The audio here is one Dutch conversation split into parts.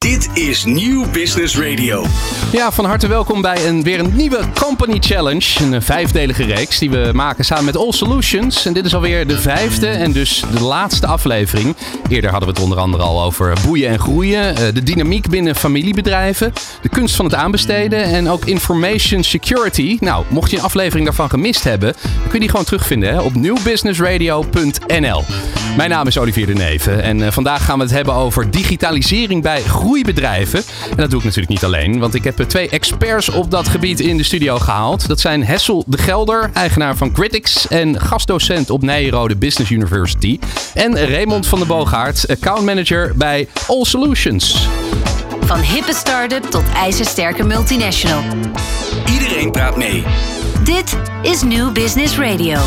D. Is Nieuw Business Radio. Ja, van harte welkom bij een, weer een nieuwe Company Challenge. Een eh, vijfdelige reeks die we maken samen met All Solutions. En dit is alweer de vijfde en dus de laatste aflevering. Eerder hadden we het onder andere al over boeien en groeien. eh, De dynamiek binnen familiebedrijven. De kunst van het aanbesteden. En ook information security. Nou, mocht je een aflevering daarvan gemist hebben, dan kun je die gewoon terugvinden op nieuwbusinessradio.nl. Mijn naam is Olivier de Neven en eh, vandaag gaan we het hebben over digitalisering bij En dat doe ik natuurlijk niet alleen, want ik heb twee experts op dat gebied in de studio gehaald. Dat zijn Hessel de Gelder, eigenaar van Critics en gastdocent op Nijrode Business University. En Raymond van der Boogaard, accountmanager bij All Solutions. Van hippe start-up tot ijzersterke multinational. Iedereen praat mee. Dit is New Business Radio.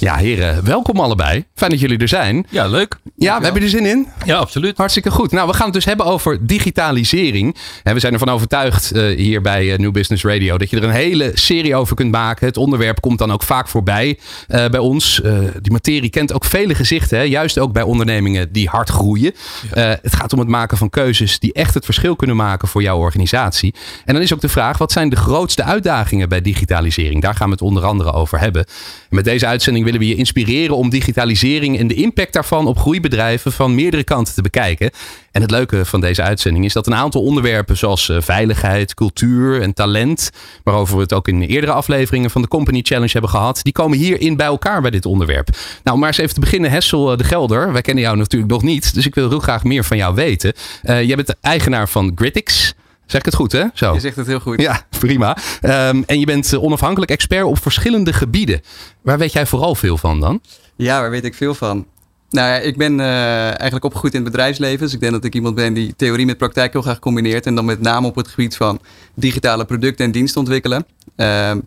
Ja, heren, welkom allebei. Fijn dat jullie er zijn. Ja, leuk. Ja, we hebben er zin in. Ja, absoluut. Hartstikke goed. Nou, we gaan het dus hebben over digitalisering. En we zijn ervan overtuigd eh, hier bij eh, New Business Radio dat je er een hele serie over kunt maken. Het onderwerp komt dan ook vaak voorbij eh, bij ons. Die materie kent ook vele gezichten, hè? juist ook bij ondernemingen die hard groeien. Het gaat om het maken van keuzes die echt het verschil kunnen maken voor jouw organisatie. En dan is ook de vraag, wat zijn de grootste uitdagingen bij digitalisering? Daar gaan we het onder andere over hebben. En met deze uitzending willen we je inspireren om digitalisering en de impact daarvan op groeibedrijven van meerdere kanten te bekijken. En het leuke van deze uitzending is dat een aantal onderwerpen zoals eh, veiligheid, cultuur en talent, waarover we het ook in eerdere afleveringen van de Company Challenge hebben gehad, die komen hierin bij elkaar bij dit onderwerp. Nou, maar eens even te beginnen, Hessel eh, de Gelder. Wij kennen jou natuurlijk nog niet, dus ik wil heel graag meer van jou weten. Eh, jij bent de eigenaar van Gritix. Zeg ik het goed, hè? Zo. Je zegt het heel goed. Ja, prima. Ehm, en je bent eh, onafhankelijk expert op verschillende gebieden. Waar weet jij vooral veel van dan? Ja, waar weet ik veel van? Nou ja, ik ben eh, eigenlijk opgegroeid in het bedrijfsleven. Dus ik denk dat ik iemand ben die theorie met praktijk heel graag combineert. En dan met name op het gebied van digitale producten en diensten ontwikkelen. Ehm,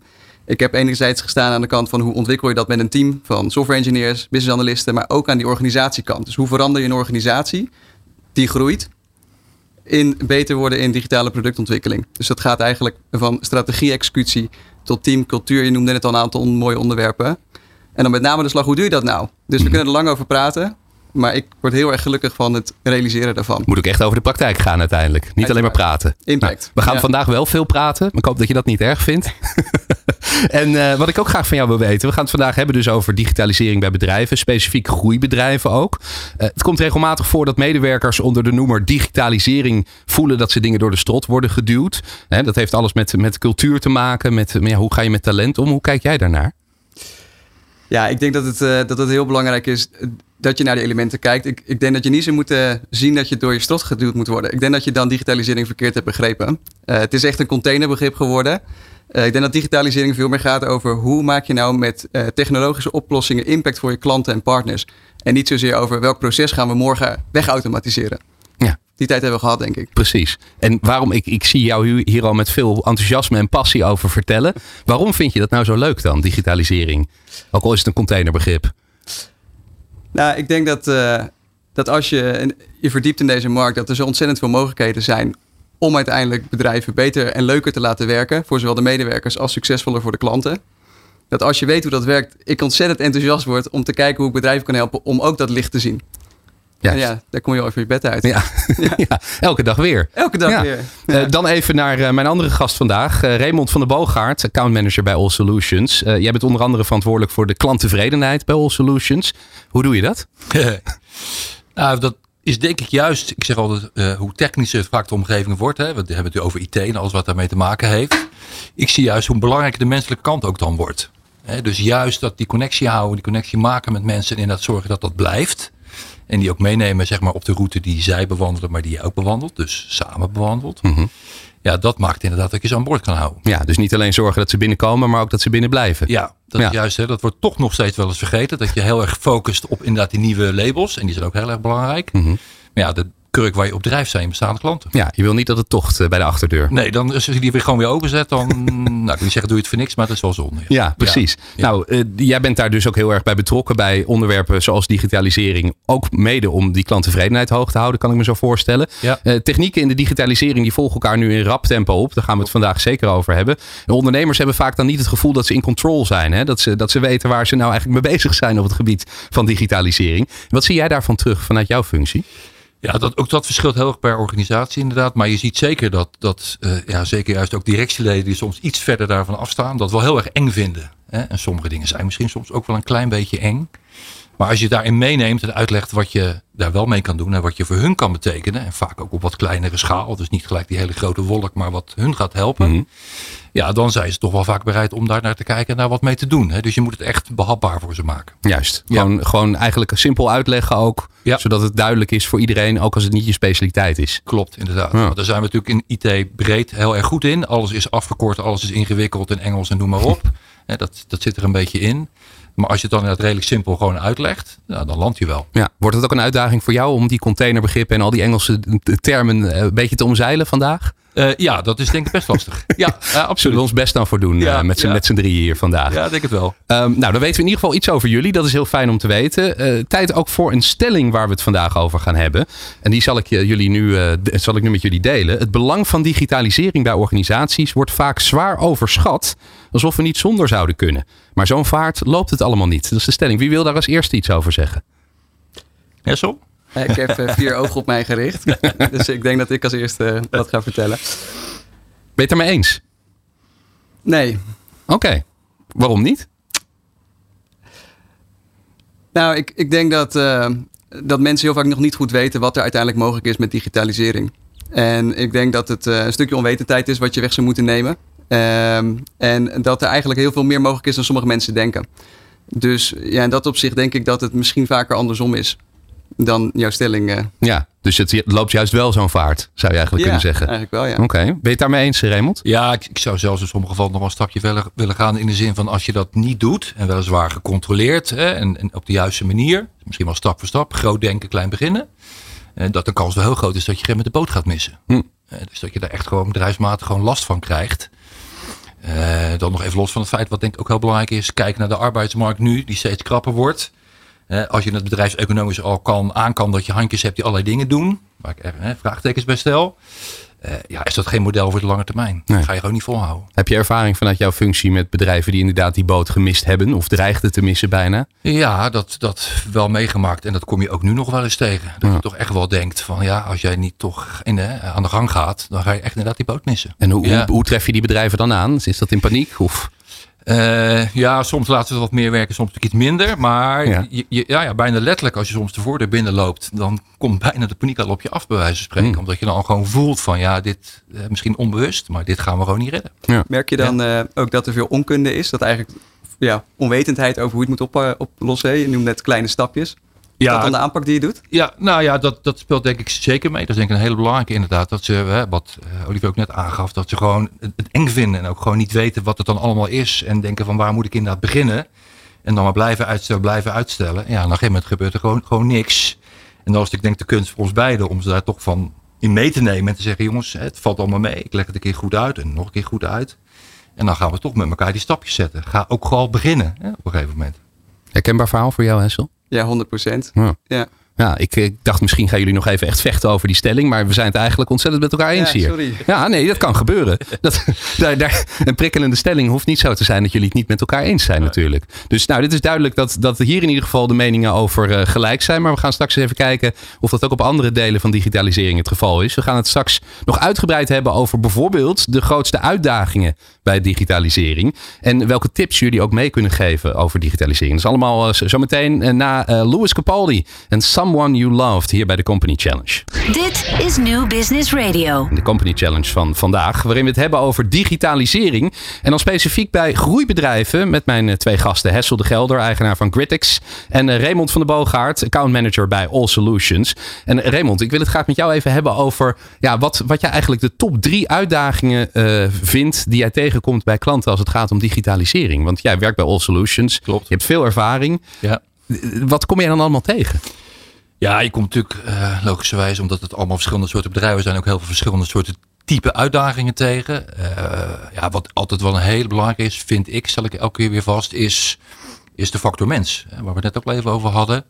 ik heb enerzijds gestaan aan de kant van hoe ontwikkel je dat met een team van software engineers, business analisten, maar ook aan die organisatiekant. Dus hoe verander je een organisatie die groeit in beter worden in digitale productontwikkeling. Dus dat gaat eigenlijk van strategie-executie tot teamcultuur. Je noemde net al een aantal mooie onderwerpen. En dan met name de slag, hoe doe je dat nou? Dus we kunnen er lang over praten. Maar ik word heel erg gelukkig van het realiseren daarvan. Moet ook echt over de praktijk gaan uiteindelijk. Niet alleen maar praten. Impact. Nou, we gaan Ja. vandaag wel veel praten. Maar ik hoop dat je dat niet erg vindt. en eh, wat ik ook graag van jou wil weten. We gaan het vandaag hebben dus over digitalisering bij bedrijven. Specifiek groeibedrijven ook. Eh, het komt regelmatig voor dat medewerkers onder de noemer digitalisering voelen dat ze dingen door de strot worden geduwd. Dat heeft alles met, met cultuur te maken. Met ja, hoe ga je met talent om? Hoe kijk jij daarnaar? Ja, ik denk dat het, eh, dat het heel belangrijk is dat je naar die elementen kijkt. Ik, ik denk dat je niet zo moet eh, zien dat je door je strot geduwd moet worden. Ik denk dat je dan digitalisering verkeerd hebt begrepen. Eh, het is echt een containerbegrip geworden. Eh, ik denk dat digitalisering veel meer gaat over hoe maak je nou met eh, technologische oplossingen impact voor je klanten en partners. En niet zozeer over welk proces gaan we morgen wegautomatiseren. Ja. Die tijd hebben we gehad, denk ik. Precies. En waarom, ik, ik zie jou hier- hier al met veel enthousiasme en passie over vertellen. Waarom vind je dat nou zo leuk dan, digitalisering? Ook al is het een containerbegrip. Nou, ik denk dat, eh, dat als je je verdiept in deze markt, dat er zo ontzettend veel mogelijkheden zijn om uiteindelijk bedrijven beter en leuker te laten werken. Voor zowel de medewerkers als succesvoller voor de klanten. Dat als je weet hoe dat werkt, ik ontzettend enthousiast word om te kijken hoe ik bedrijven kan helpen om ook dat licht te zien. Ja, daar kom je al even je bed uit. ja. ja, elke dag weer. Elke dag Ja. weer. Eh, dan even naar eh, mijn andere gast vandaag, eh, Raymond van der Boogaard, accountmanager bij All Solutions. Eh, jij bent onder andere verantwoordelijk voor de klanttevredenheid bij All Solutions. Hoe doe je dat? nou, dat is denk ik juist, ik zeg altijd, eh, hoe technischer het vaak de omgeving wordt. Hè. We hebben het nu over IT en alles wat daarmee te maken heeft. Ik zie juist hoe belangrijk de menselijke kant ook dan wordt. Hè, dus juist dat die connectie houden, die connectie maken met mensen en inderdaad zorgen dat dat blijft. En die ook meenemen zeg maar, op de route die zij bewandelen, maar die jij ook bewandelt. Dus samen bewandelt. Ja, dat maakt inderdaad dat je ze aan boord kan houden. Ja, dus niet alleen zorgen dat ze binnenkomen, maar ook dat ze binnen blijven. Ja, dat Ja. is juist. Hè, dat wordt toch nog steeds wel eens vergeten. Dat je heel erg focust op inderdaad die nieuwe labels. En die zijn ook heel erg belangrijk. Mhm. Maar ja, de kurk waar je op drijft zijn bestaande klanten. Ja, je wil niet dat het tocht eh, bij de achterdeur. Nee, dan als je die weer gewoon weer openzet, dan... nou, ik wil zeggen doe je het voor niks, maar het is wel zonde. Ja, precies. Ja. Nou, eh, jij bent daar dus ook heel erg bij betrokken bij onderwerpen zoals digitalisering. Ook mede om die klanttevredenheid hoog te houden, kan ik me zo voorstellen. Ja. Eh, technieken in de digitalisering die volgen elkaar nu in rap tempo op. Daar gaan we het vandaag zeker over hebben. De ondernemers hebben vaak dan niet het gevoel dat ze in control zijn. Hè? Dat, ze, dat ze weten waar ze nou eigenlijk mee bezig zijn op het gebied van digitalisering. Wat zie jij daarvan terug vanuit jouw functie? Ja, dat, ook dat verschilt heel erg per organisatie inderdaad. Maar je ziet zeker dat, dat uh, ja, zeker juist ook directieleden die soms iets verder daarvan afstaan, dat wel heel erg eng vinden. Hè? En sommige dingen zijn misschien soms ook wel een klein beetje eng. Maar als je daarin meeneemt en uitlegt wat je daar wel mee kan doen en wat je voor hun kan betekenen, en vaak ook op wat kleinere schaal, dus niet gelijk die hele grote wolk, maar wat hun gaat helpen, mm -hmm. ja, dan zijn ze toch wel vaak bereid om daar naar te kijken en daar wat mee te doen. Hè? Dus je moet het echt behapbaar voor ze maken. Juist. Ja. Gewoon, gewoon eigenlijk simpel uitleggen ook, ja. zodat het duidelijk is voor iedereen, ook als het niet je specialiteit is. Klopt, inderdaad. Ja. Want daar zijn we natuurlijk in IT breed heel erg goed in. Alles is afgekort, alles is ingewikkeld in Engels en noem maar op. dat, dat zit er een beetje in. Maar als je het dan inderdaad redelijk simpel gewoon uitlegt, nou, dan land je wel. Ja. Wordt het ook een uitdaging voor jou om die containerbegrippen en al die Engelse termen een beetje te omzeilen vandaag? Uh, ja, dat is denk ik best lastig. ja, uh, absoluut. Zullen we ons best dan voor doen ja, uh, met z'n ja. drieën hier vandaag. Ja, denk het wel. Um, nou, dan weten we in ieder geval iets over jullie. Dat is heel fijn om te weten. tijd ook voor een stelling waar we het vandaag over gaan hebben. En die zal ik, jullie nu, zal ik nu met jullie delen. Het belang van digitalisering bij organisaties wordt vaak zwaar overschat. Alsof we niet zonder zouden kunnen. Maar zo'n vaart loopt het allemaal niet. Dat is de stelling. Wie wil daar als eerste iets over zeggen? Hessel? Ik heb uh, vier ogen op mij gericht. dus ik denk dat ik als eerste wat ga vertellen. Ben je het ermee eens? Nee. Oké. Okay. Waarom niet? Nou, ik, ik denk dat, uh, dat mensen heel vaak nog niet goed weten wat er uiteindelijk mogelijk is met digitalisering. En ik denk dat het uh, een stukje onwetendheid is wat je weg zou moeten nemen. Um, en dat er eigenlijk heel veel meer mogelijk is dan sommige mensen denken. Dus ja, in dat opzicht denk ik dat het misschien vaker andersom is dan jouw stelling. Uh... Ja, dus het loopt juist wel zo'n vaart, zou je eigenlijk ja, kunnen zeggen. eigenlijk wel, ja. Oké, ben je het daarmee eens, Raymond? Ja, ik, ik, zou zelfs in sommige gevallen nog wel een stapje verder willen gaan. In de zin van als je dat niet doet, en weliswaar gecontroleerd hè, en, en, op de juiste manier, misschien wel stap voor stap, groot denken, klein beginnen, eh, dat de kans wel heel groot is dat je geen met de boot gaat missen. Hm. Eh, dus dat je daar echt gewoon bedrijfsmatig gewoon last van krijgt. Uh, dan nog even los van het feit, wat denk ik ook heel belangrijk is, kijken naar de arbeidsmarkt nu, die steeds krapper wordt. Als je het bedrijfseconomisch al kan, aan kan dat je handjes hebt die allerlei dingen doen, waar ik er vraagtekens bij stel. ja, is dat geen model voor de lange termijn? Nee. Dat ga je gewoon niet volhouden. Heb je ervaring vanuit jouw functie met bedrijven die inderdaad die boot gemist hebben of dreigden te missen bijna? Ja, dat, dat wel meegemaakt. En dat kom je ook nu nog wel eens tegen. Dat ja. je toch echt wel denkt van ja, als jij niet toch in de, aan de gang gaat, dan ga je echt inderdaad die boot missen. En hoe, ja. hoe, hoe tref je die bedrijven dan aan? Is dat in paniek? Of? Uh, ja, soms laten we wat meer werken, soms iets minder. Maar ja. Je, je, ja, ja, bijna letterlijk, als je soms de voordeur binnenloopt, dan komt bijna de paniek al op je af, bij wijze van spreken. Mm. Omdat je dan al gewoon voelt van, ja, dit uh, misschien onbewust, maar dit gaan we gewoon niet redden. Ja. Merk je dan uh, ook dat er veel onkunde is? Dat eigenlijk ja, onwetendheid over hoe je het moet op, oplossen? Je noemt net kleine stapjes. Ja, dat dan de aanpak die je doet? Ja, nou ja, dat, dat speelt denk ik zeker mee. Dat is denk ik een hele belangrijke inderdaad. Dat ze, hè, wat uh, Olivier ook net aangaf, dat ze gewoon het, het, eng vinden. En ook gewoon niet weten wat het dan allemaal is. En denken van waar moet ik inderdaad beginnen. En dan maar blijven uitstellen, blijven uitstellen. Ja, en op een gegeven moment gebeurt er gewoon, gewoon niks. En dan is ik denk de kunst voor ons beiden om ze daar toch van in mee te nemen. En te zeggen, jongens, het valt allemaal mee. Ik leg het een keer goed uit en nog een keer goed uit. En dan gaan we toch met elkaar die stapjes zetten. Ga ook gewoon beginnen hè, op een gegeven moment. Herkenbaar verhaal voor jou, Hessel? Ja, 100 procent. Ja. ja. Ja, ik, ik, dacht misschien gaan jullie nog even echt vechten over die stelling. Maar we zijn het eigenlijk ontzettend met elkaar eens ja, hier. Sorry. Ja, nee, dat kan gebeuren. Dat, daar, daar, een prikkelende stelling hoeft niet zo te zijn dat jullie het niet met elkaar eens zijn, natuurlijk. Dus nou, dit is duidelijk dat, dat hier in ieder geval de meningen over uh, gelijk zijn. Maar we gaan straks eens even kijken of dat ook op andere delen van digitalisering het geval is. We gaan het straks nog uitgebreid hebben over bijvoorbeeld de grootste uitdagingen bij digitalisering. En welke tips jullie ook mee kunnen geven over digitalisering. Dat is allemaal uh, zometeen uh, na Louis Capaldi en Someone You Loved hier bij de Company Challenge. Dit is New Business Radio. De Company Challenge van vandaag, waarin we het hebben over digitalisering. En dan specifiek bij groeibedrijven met mijn twee gasten. Hessel de Gelder, eigenaar van Gritix. En Raymond van de Boogaard, accountmanager bij All Solutions. En Raymond, ik wil het graag met jou even hebben over ja, wat, wat jij eigenlijk de top drie uitdagingen uh, vindt die jij tegenkomt bij klanten als het gaat om digitalisering. Want jij werkt bij All Solutions. Klopt. Je hebt veel ervaring. Ja. Wat kom jij dan allemaal tegen? Ja, je komt natuurlijk uh, logischerwijs, omdat het allemaal verschillende soorten bedrijven zijn, ook heel veel verschillende soorten type uitdagingen tegen. Uh, ja, wat altijd wel een hele belangrijke is, vind ik, stel ik elke keer weer vast, is, is de factor mens. Waar we het net ook even over hadden.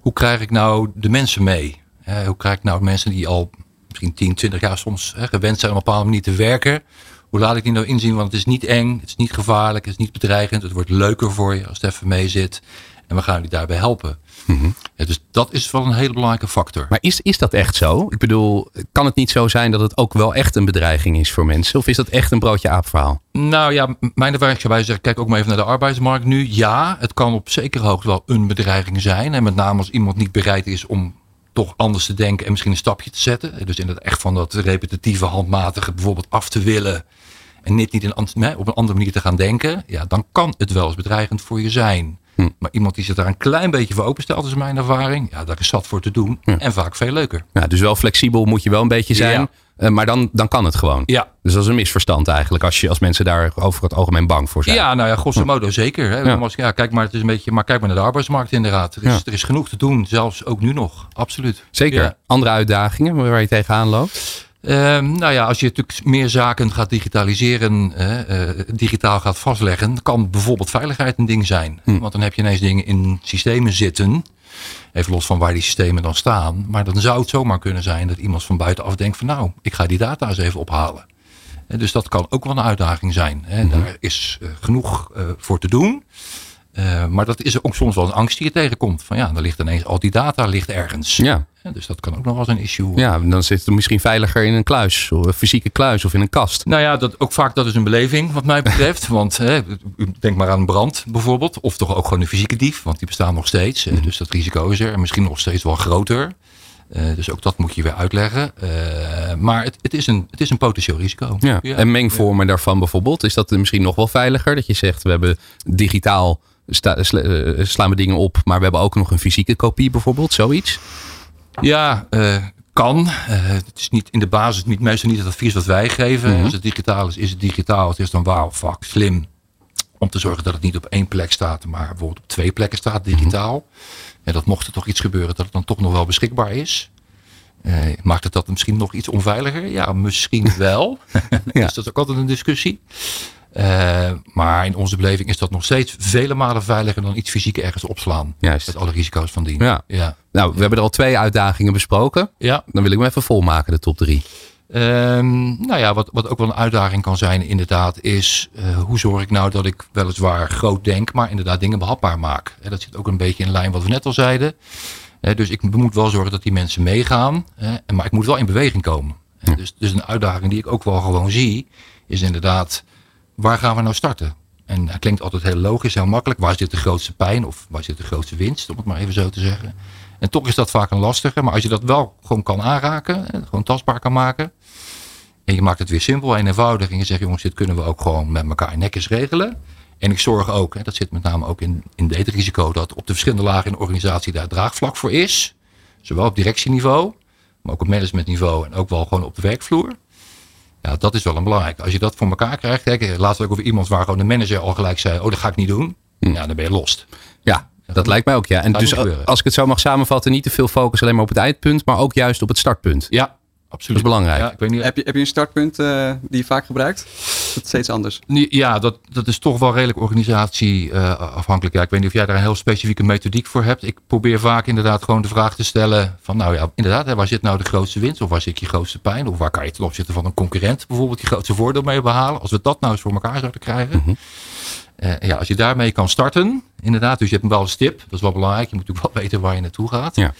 Hoe krijg ik nou de mensen mee? Hoe krijg ik nou mensen die al misschien 10, 20 jaar soms gewend zijn om op een bepaalde manier te werken? Hoe laat ik die nou inzien? Want het is niet eng, het is niet gevaarlijk, het is niet bedreigend. Het wordt leuker voor je als het even mee zit. En we gaan jullie daarbij helpen. Ja, dus dat is wel een hele belangrijke factor. Maar is, is dat echt zo? Ik bedoel, kan het niet zo zijn dat het ook wel echt een bedreiging is voor mensen? Of is dat echt een broodje aapverhaal? Nou ja, mijn ervaring zou bij zeggen, kijk ook maar even naar de arbeidsmarkt nu. Ja, het kan op zekere hoogte wel een bedreiging zijn. En met name als iemand niet bereid is om toch anders te denken en misschien een stapje te zetten. Dus inderdaad echt van dat repetitieve, handmatige bijvoorbeeld af te willen. En niet, niet in, op een andere manier te gaan denken. Ja, dan kan het wel eens bedreigend voor je zijn. Maar iemand die zich daar een klein beetje voor openstelt, is mijn ervaring. Ja, daar is zat voor te doen. En vaak veel leuker. Ja, dus wel flexibel moet je wel een beetje zijn. Ja. Eh, maar dan, dan kan het gewoon. Ja, Dus dat is een misverstand eigenlijk. Als, je, als mensen daar over het algemeen bang voor zijn. Ja, nou ja, grosso modo zeker. Hè. Ja. Ja. kijk maar, het is een beetje, maar kijk maar naar de arbeidsmarkt inderdaad. Er is, er is genoeg te doen, zelfs ook nu nog. Absoluut. Zeker. Andere uitdagingen waar je tegenaan loopt? Ehm, nou ja, als je natuurlijk meer zaken gaat digitaliseren, eh, digitaal gaat vastleggen, kan bijvoorbeeld veiligheid een ding zijn. Hm. Want dan heb je ineens dingen in systemen zitten. Even los van waar die systemen dan staan. Maar dan zou het zomaar kunnen zijn dat iemand van buitenaf denkt van nou, ik ga die data eens even ophalen. Dus dat kan ook wel een uitdaging zijn. Hè. Mhm. Daar is eh, genoeg eh, voor te doen. Eh, maar dat is ook soms wel een angst die je tegenkomt. Van ja, dan ligt ineens al die data ligt ergens. Ja. Dus dat kan ook nog wel eens een issue Ja, dan zit het misschien veiliger in een kluis. Of een fysieke kluis of in een kast. Nou ja, dat, ook vaak dat is een beleving wat mij betreft. Want hè, denk maar aan een brand bijvoorbeeld. Of toch ook gewoon een fysieke dief. Want die bestaan nog steeds. Mhm. Dus dat risico is er. En misschien nog steeds wel groter. Eh, dus ook dat moet je weer uitleggen. Eh, maar het, het, is een, het is een potentieel risico. Ja. En mengvormen daarvan bijvoorbeeld. Is dat misschien nog wel veiliger? Dat je zegt, we hebben digitaal sta- sla- eh, slaan we dingen op. Maar we hebben ook nog een fysieke kopie bijvoorbeeld. Zoiets. Ja, eh, kan. Eh, het is niet in de basis niet, meestal niet het advies wat wij geven. Mhm. Als het digitaal is, is het digitaal. Het is dan wauw, fuck, slim. Om te zorgen dat het niet op één plek staat, maar bijvoorbeeld op twee plekken staat digitaal. En dat mocht er toch iets gebeuren, dat het dan toch nog wel beschikbaar is. Eh, maakt het dat misschien nog iets onveiliger? Ja, misschien wel. Ja. dus dat is ook altijd een discussie. Eh, maar in onze beleving is dat nog steeds vele malen veiliger dan iets fysiek ergens opslaan. Juist. Met alle risico's van dien. Ja. ja. Nou, we hebben er al twee uitdagingen besproken. ja. Dan wil ik hem even volmaken, de top drie. Ehm, nou ja, wat, wat ook wel een uitdaging kan zijn inderdaad is... eh, hoe zorg ik nou dat ik weliswaar groot denk... maar inderdaad dingen behapbaar maak. Eh, dat zit ook een beetje in lijn wat we net al zeiden. Dus ik moet wel zorgen dat die mensen meegaan. maar ik moet wel in beweging komen. Eh, dus, dus een uitdaging die ik ook wel gewoon zie... is inderdaad, waar gaan we nou starten? En dat klinkt altijd heel logisch, heel makkelijk. Waar zit de grootste pijn of waar zit de grootste winst? Om het maar even zo te zeggen. En toch is dat vaak een lastige. Maar als je dat wel gewoon kan aanraken, gewoon tastbaar kan maken... En je maakt het weer simpel en eenvoudig. En je zegt, jongens, dit kunnen we ook gewoon met elkaar netjes regelen. En ik zorg ook, hè, dat zit met name ook in, in risico, dat op de verschillende lagen in de organisatie daar draagvlak voor is. Zowel op directieniveau, maar ook op managementniveau en ook wel gewoon op de werkvloer. Ja, dat is wel een belangrijk. Als je dat voor elkaar krijgt, kijk, laatst ook over iemand waar gewoon de manager al gelijk zei, oh, dat ga ik niet doen. Ja, dan ben je lost. Ja, dat lijkt mij ook, ja. En dus gebeuren. als ik het zo mag samenvatten, niet te veel focus alleen maar op het eindpunt, maar ook juist op het startpunt. Ja, absoluut. Dat is belangrijk. Ja, ik weet niet, Heb je, heb je een startpunt eh, die je vaak gebruikt? Is steeds anders? Nee, Ja, dat, dat is toch wel redelijk organisatieafhankelijk. Ja, ik weet niet of jij daar een heel specifieke methodiek voor hebt. Ik probeer vaak inderdaad gewoon de vraag te stellen van nou ja, inderdaad, hè, waar zit nou de grootste winst? Of waar zit je grootste pijn? Of waar kan je ten opzichte van een concurrent bijvoorbeeld je grootste voordeel mee behalen? Als we dat nou eens voor elkaar zouden krijgen. Eh, ja, als je daarmee kan starten, inderdaad, dus je hebt wel een stip, dat is wel belangrijk. Je moet natuurlijk wel weten waar je naartoe gaat. Ja.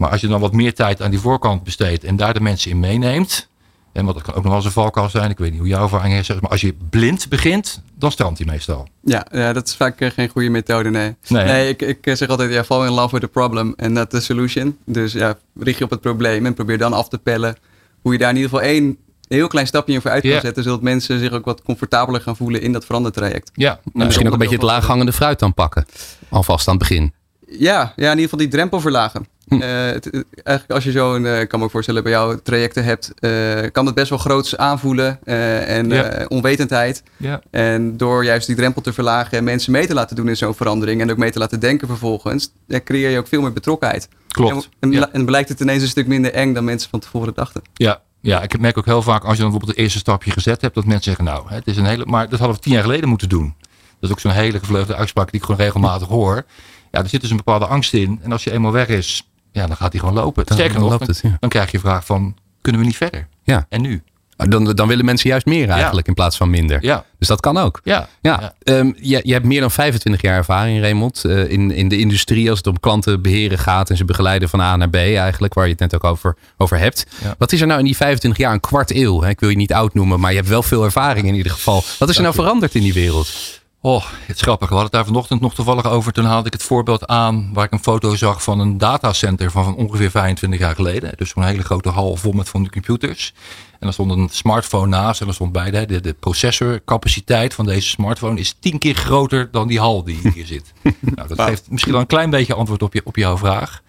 Maar als je dan wat meer tijd aan die voorkant besteedt en daar de mensen in meeneemt. En want dat kan ook nog wel eens een valkuil zijn. Ik weet niet hoe jouw ervaring is. zeg Maar als je blind begint, dan strandt hij meestal. Ja, ja, dat is vaak eh, geen goede methode, nee. Nee, ik, ik eh, zeg altijd, ja, fall in love with the problem and not the solution. Dus ja, richt je op het probleem en probeer dan af te pellen hoe je daar in ieder geval één heel klein stapje in voor uit kan zetten, zodat mensen zich ook wat comfortabeler gaan voelen in dat verandertraject. Ja, nou, Misschien ook een beetje het laaghangende fruit dan pakken. Alvast aan het begin. Ja, ja, in ieder geval die drempel verlagen. Hm. Eh, het, eigenlijk als je zo'n, eh, ik kan me ook voorstellen bij jou trajecten hebt, eh, kan het best wel groots aanvoelen eh, en Ja. eh, onwetendheid. Ja, En door juist die drempel te verlagen en mensen mee te laten doen in zo'n verandering en ook mee te laten denken vervolgens, ja, creëer je ook veel meer betrokkenheid. klopt. En, en, Ja. en blijkt het ineens een stuk minder eng dan mensen van tevoren dachten. Ja, ja, ik merk ook heel vaak als je dan bijvoorbeeld het eerste stapje gezet hebt, dat mensen zeggen, nou, het is een hele, maar dat hadden we tien jaar geleden moeten doen. Dat is ook zo'n hele gevleugelde uitspraak die ik gewoon regelmatig hoor. Ja, er zit dus een bepaalde angst in. En als je eenmaal weg is, ja, dan gaat hij gewoon lopen. Dan- Sterker nog, dan, het, ja. dan krijg je vraag van, kunnen we niet verder? Ja. En nu? Dan, dan willen mensen juist meer eigenlijk in plaats van minder. Ja. Dus dat kan ook. Ja. Ja, Ja. Ehm, je, je hebt meer dan 25 jaar ervaring, Raymond, eh, in, in de industrie als het om klanten beheren gaat en ze begeleiden van A naar B eigenlijk, waar je het net ook over, over hebt. Wat is er nou in die 25 jaar, een kwart eeuw? Hè? Ik wil je niet oud noemen, maar je hebt wel veel ervaring in ieder geval. Wat is er nou veranderd in die wereld? Oh, het is grappig. We hadden het daar vanochtend nog toevallig over. Toen haalde ik het voorbeeld aan waar ik een foto zag van een datacenter van, van ongeveer 25 jaar geleden. Dus zo'n hele grote hal vol met van de computers. En er stond een smartphone naast en er stond bij de, processorcapaciteit van deze smartphone is tien keer groter dan die hal die hier zit. nou, dat geeft misschien wel een klein beetje antwoord op, je, op jouw vraag.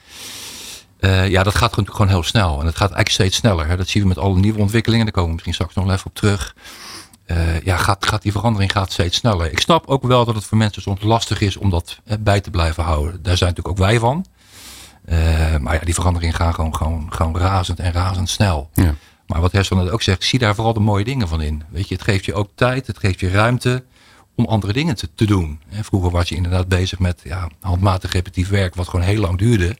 Eh, ja, dat gaat natuurlijk gewoon heel snel. En het gaat eigenlijk steeds sneller. Hè. Dat zien we met alle nieuwe ontwikkelingen. Daar komen we misschien straks nog even op terug. Eh, ja, gaat, gaat die verandering gaat steeds sneller. Ik snap ook wel dat het voor mensen soms lastig is om dat eh, bij te blijven houden. Daar zijn natuurlijk ook wij van. Eh, maar ja, die veranderingen gaan gewoon, gewoon, gewoon razend en razendsnel. Ja. Maar wat Hersel net ook zegt, zie daar vooral de mooie dingen van in. Weet je, het geeft je ook tijd, het geeft je ruimte om andere dingen te, te doen. Hè, Vroeger was je inderdaad bezig met ja, handmatig repetitief werk, wat gewoon heel lang duurde.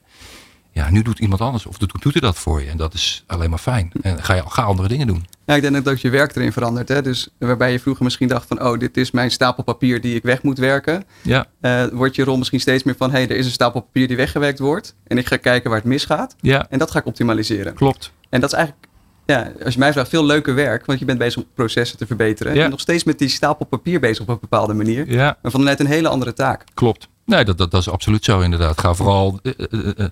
Ja, nu doet iemand anders of doet, doet hij dat voor je. En dat is alleen maar fijn. En ga je ga andere dingen doen. Ja, ik denk ook dat je werk erin verandert. Hè? Dus waarbij je vroeger misschien dacht van, oh, dit is mijn stapel papier die ik weg moet werken. Ja, eh, wordt je rol misschien steeds meer van, hé, hey, er is een stapel papier die weggewerkt wordt. En ik ga kijken waar het misgaat. ja En dat ga ik optimaliseren. klopt. En dat is eigenlijk, ja, als je mij vraagt, veel leuker werk. Want je bent bezig om processen te verbeteren. Ja. En nog steeds met die stapel papier bezig op een bepaalde manier. Ja, Maar van net een hele andere taak. Klopt. Nee, dat, dat, dat is absoluut zo inderdaad. Ga vooral eh, eh, eh,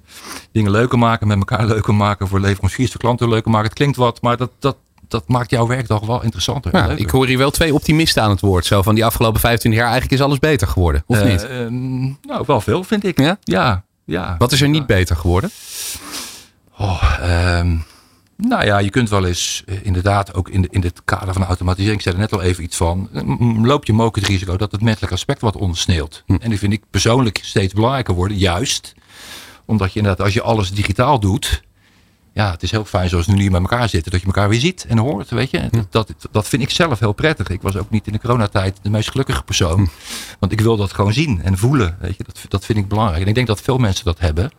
dingen leuker maken, met elkaar leuker maken, voor leveranciers, voor klanten leuker maken. Het klinkt wat, maar dat, dat, dat maakt jouw werk toch wel interessanter. Ja, ik hoor hier wel twee optimisten aan het woord. Zo van die afgelopen 25 jaar, eigenlijk is alles beter geworden. Of niet? eh, nou, wel veel vind ik. Ja? Ja, ja. Wat is er niet beter geworden? Oh, ehm, nou ja, je kunt wel eens eh, inderdaad ook in, de, in het kader van automatisering, ik zei er net al even iets van, eh, loop je mogelijk het risico dat het menselijk aspect wat ondersneeuwt. En die vind ik persoonlijk steeds belangrijker worden, juist omdat je inderdaad, als je alles digitaal doet, ja, het is heel fijn zoals we nu hier met elkaar zitten, dat je elkaar weer ziet en hoort, weet je. Dat, dat, dat vind ik zelf heel prettig. Ik was ook niet in de coronatijd de meest gelukkige persoon, want ik wil dat gewoon zien en voelen, weet je. Dat, dat vind ik belangrijk. En ik denk dat veel mensen dat hebben.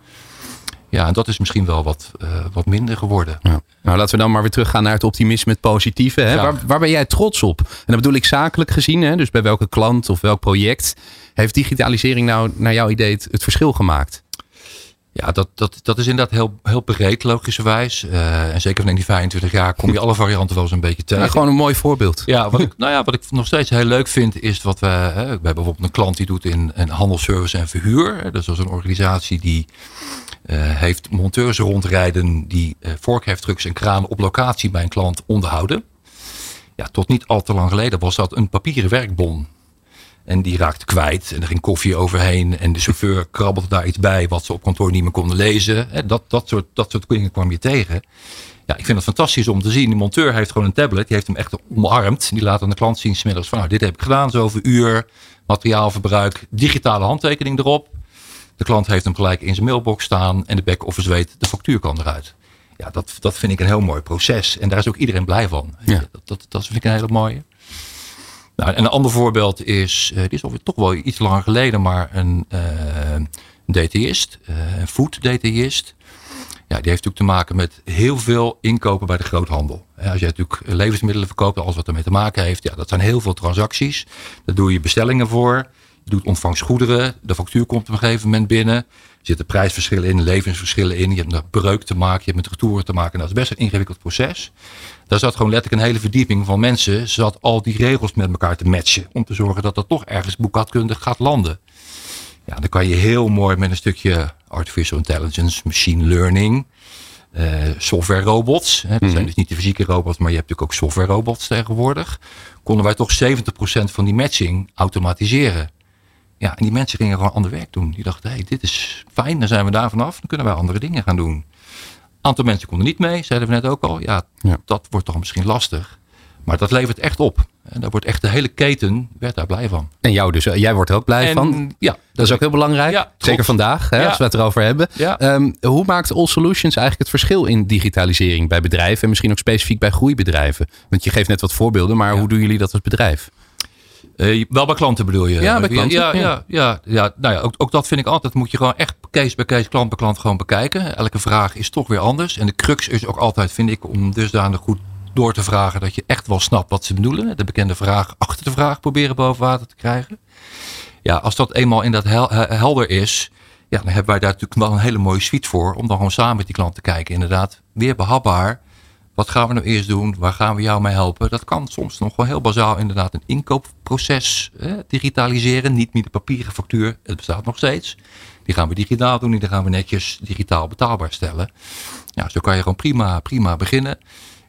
Ja, en dat is misschien wel wat, eh, wat minder geworden. Ja. Nou, laten we dan maar weer teruggaan naar het optimisme, het positieve. Hè? Ja. Waar, waar ben jij trots op? En dat bedoel ik zakelijk gezien. Hè? Dus bij welke klant of welk project heeft digitalisering nou naar jouw idee het, het verschil gemaakt? Ja, dat, dat, dat is inderdaad heel, heel breed, logischerwijs. Eh, en zeker van in die 25 jaar kom je alle varianten wel eens een beetje tegen. Ja, gewoon een mooi voorbeeld. Ja, wat ik, nou ja, wat ik nog steeds heel leuk vind, is wat we. Hè, we hebben bijvoorbeeld een klant die doet in, in handelsservice en verhuur. Dus dat is een organisatie die eh, heeft monteurs rondrijden die eh vorkheftrucks en kranen op locatie bij een klant onderhouden. Ja, tot niet al te lang geleden was dat een papieren werkbon. En die raakte kwijt en er ging koffie overheen. En de chauffeur krabbelde daar iets bij wat ze op kantoor niet meer konden lezen. Dat, dat, soort, dat soort dingen kwam je tegen. Ja, ik vind het fantastisch om te zien. De monteur heeft gewoon een tablet. Die heeft hem echt omarmd. Die laat aan de klant zien smiddags van nou, dit heb ik gedaan. Zoveel uur, materiaalverbruik, digitale handtekening erop. De klant heeft hem gelijk in zijn mailbox staan. En de back-office weet, de factuur kan eruit. Ja, dat, dat vind ik een heel mooi proces. En daar is ook iedereen blij van. Ja. Dat, dat, dat vind ik een hele mooie. Nou, en een ander voorbeeld is, eh, dit is alweer toch wel iets langer geleden, maar een, eh, een detailist, eh, een food detailist. Ja, die heeft natuurlijk te maken met heel veel inkopen bij de groothandel. Als je natuurlijk levensmiddelen verkoopt, alles wat ermee te maken heeft, ja, dat zijn heel veel transacties. Daar doe je bestellingen voor. Doet ontvangstgoederen. De factuur komt op een gegeven moment binnen. Er zitten prijsverschillen in, levensverschillen in. Je hebt met breuk te maken, je hebt met retouren te maken. Nou, dat is best een ingewikkeld proces. Daar zat gewoon letterlijk een hele verdieping van mensen. Zat al die regels met elkaar te matchen. Om te zorgen dat dat toch ergens boekhoudkundig gaat landen. Ja, dan kan je heel mooi met een stukje artificial intelligence, machine learning, eh, software robots. Hè, dat zijn dus niet de fysieke robots, maar je hebt natuurlijk ook software robots tegenwoordig. Konden wij toch 70% van die matching automatiseren. Ja, en die mensen gingen gewoon ander werk doen. Die dachten, hé, hey, dit is fijn, dan zijn we daar vanaf. Dan kunnen wij andere dingen gaan doen. aantal mensen konden niet mee, zeiden we net ook al. Ja, Ja. dat wordt toch misschien lastig. Maar dat levert echt op. En daar wordt echt de hele keten, werd daar blij van. En jou dus, eh, jij wordt er ook blij En, van. Ja, Dat is ook heel belangrijk. Ja, Zeker vandaag, hè, Ja. als we het erover hebben. Ehm, hoe maakt All Solutions eigenlijk het verschil in digitalisering bij bedrijven en misschien ook specifiek bij groeibedrijven? Want je geeft net wat voorbeelden, maar hoe doen jullie dat als bedrijf? Eh, wel bij klanten bedoel je? Ja, bij klanten, Ja, ja. ja, ja, ja, nou ja ook, ook dat vind ik altijd. Moet je gewoon echt case bij case, klant bij klant gewoon bekijken. Elke vraag is toch weer anders. En de crux is ook altijd, vind ik, om dusdanig goed door te vragen dat je echt wel snapt wat ze bedoelen. De bekende vraag achter de vraag proberen boven water te krijgen. Ja, als dat eenmaal in dat hel- he- helder is, ja, dan hebben wij daar natuurlijk wel een hele mooie suite voor. Om dan gewoon samen met die klant te kijken. Inderdaad, weer behapbaar. Wat gaan we nou eerst doen? Waar gaan we jou mee helpen? Dat kan soms nog wel heel bazaal inderdaad een inkoopproces digitaliseren. Niet meer de papieren factuur, het bestaat nog steeds. Die gaan we digitaal doen, die gaan we netjes digitaal betaalbaar stellen. Ja, zo kan je gewoon prima, prima beginnen.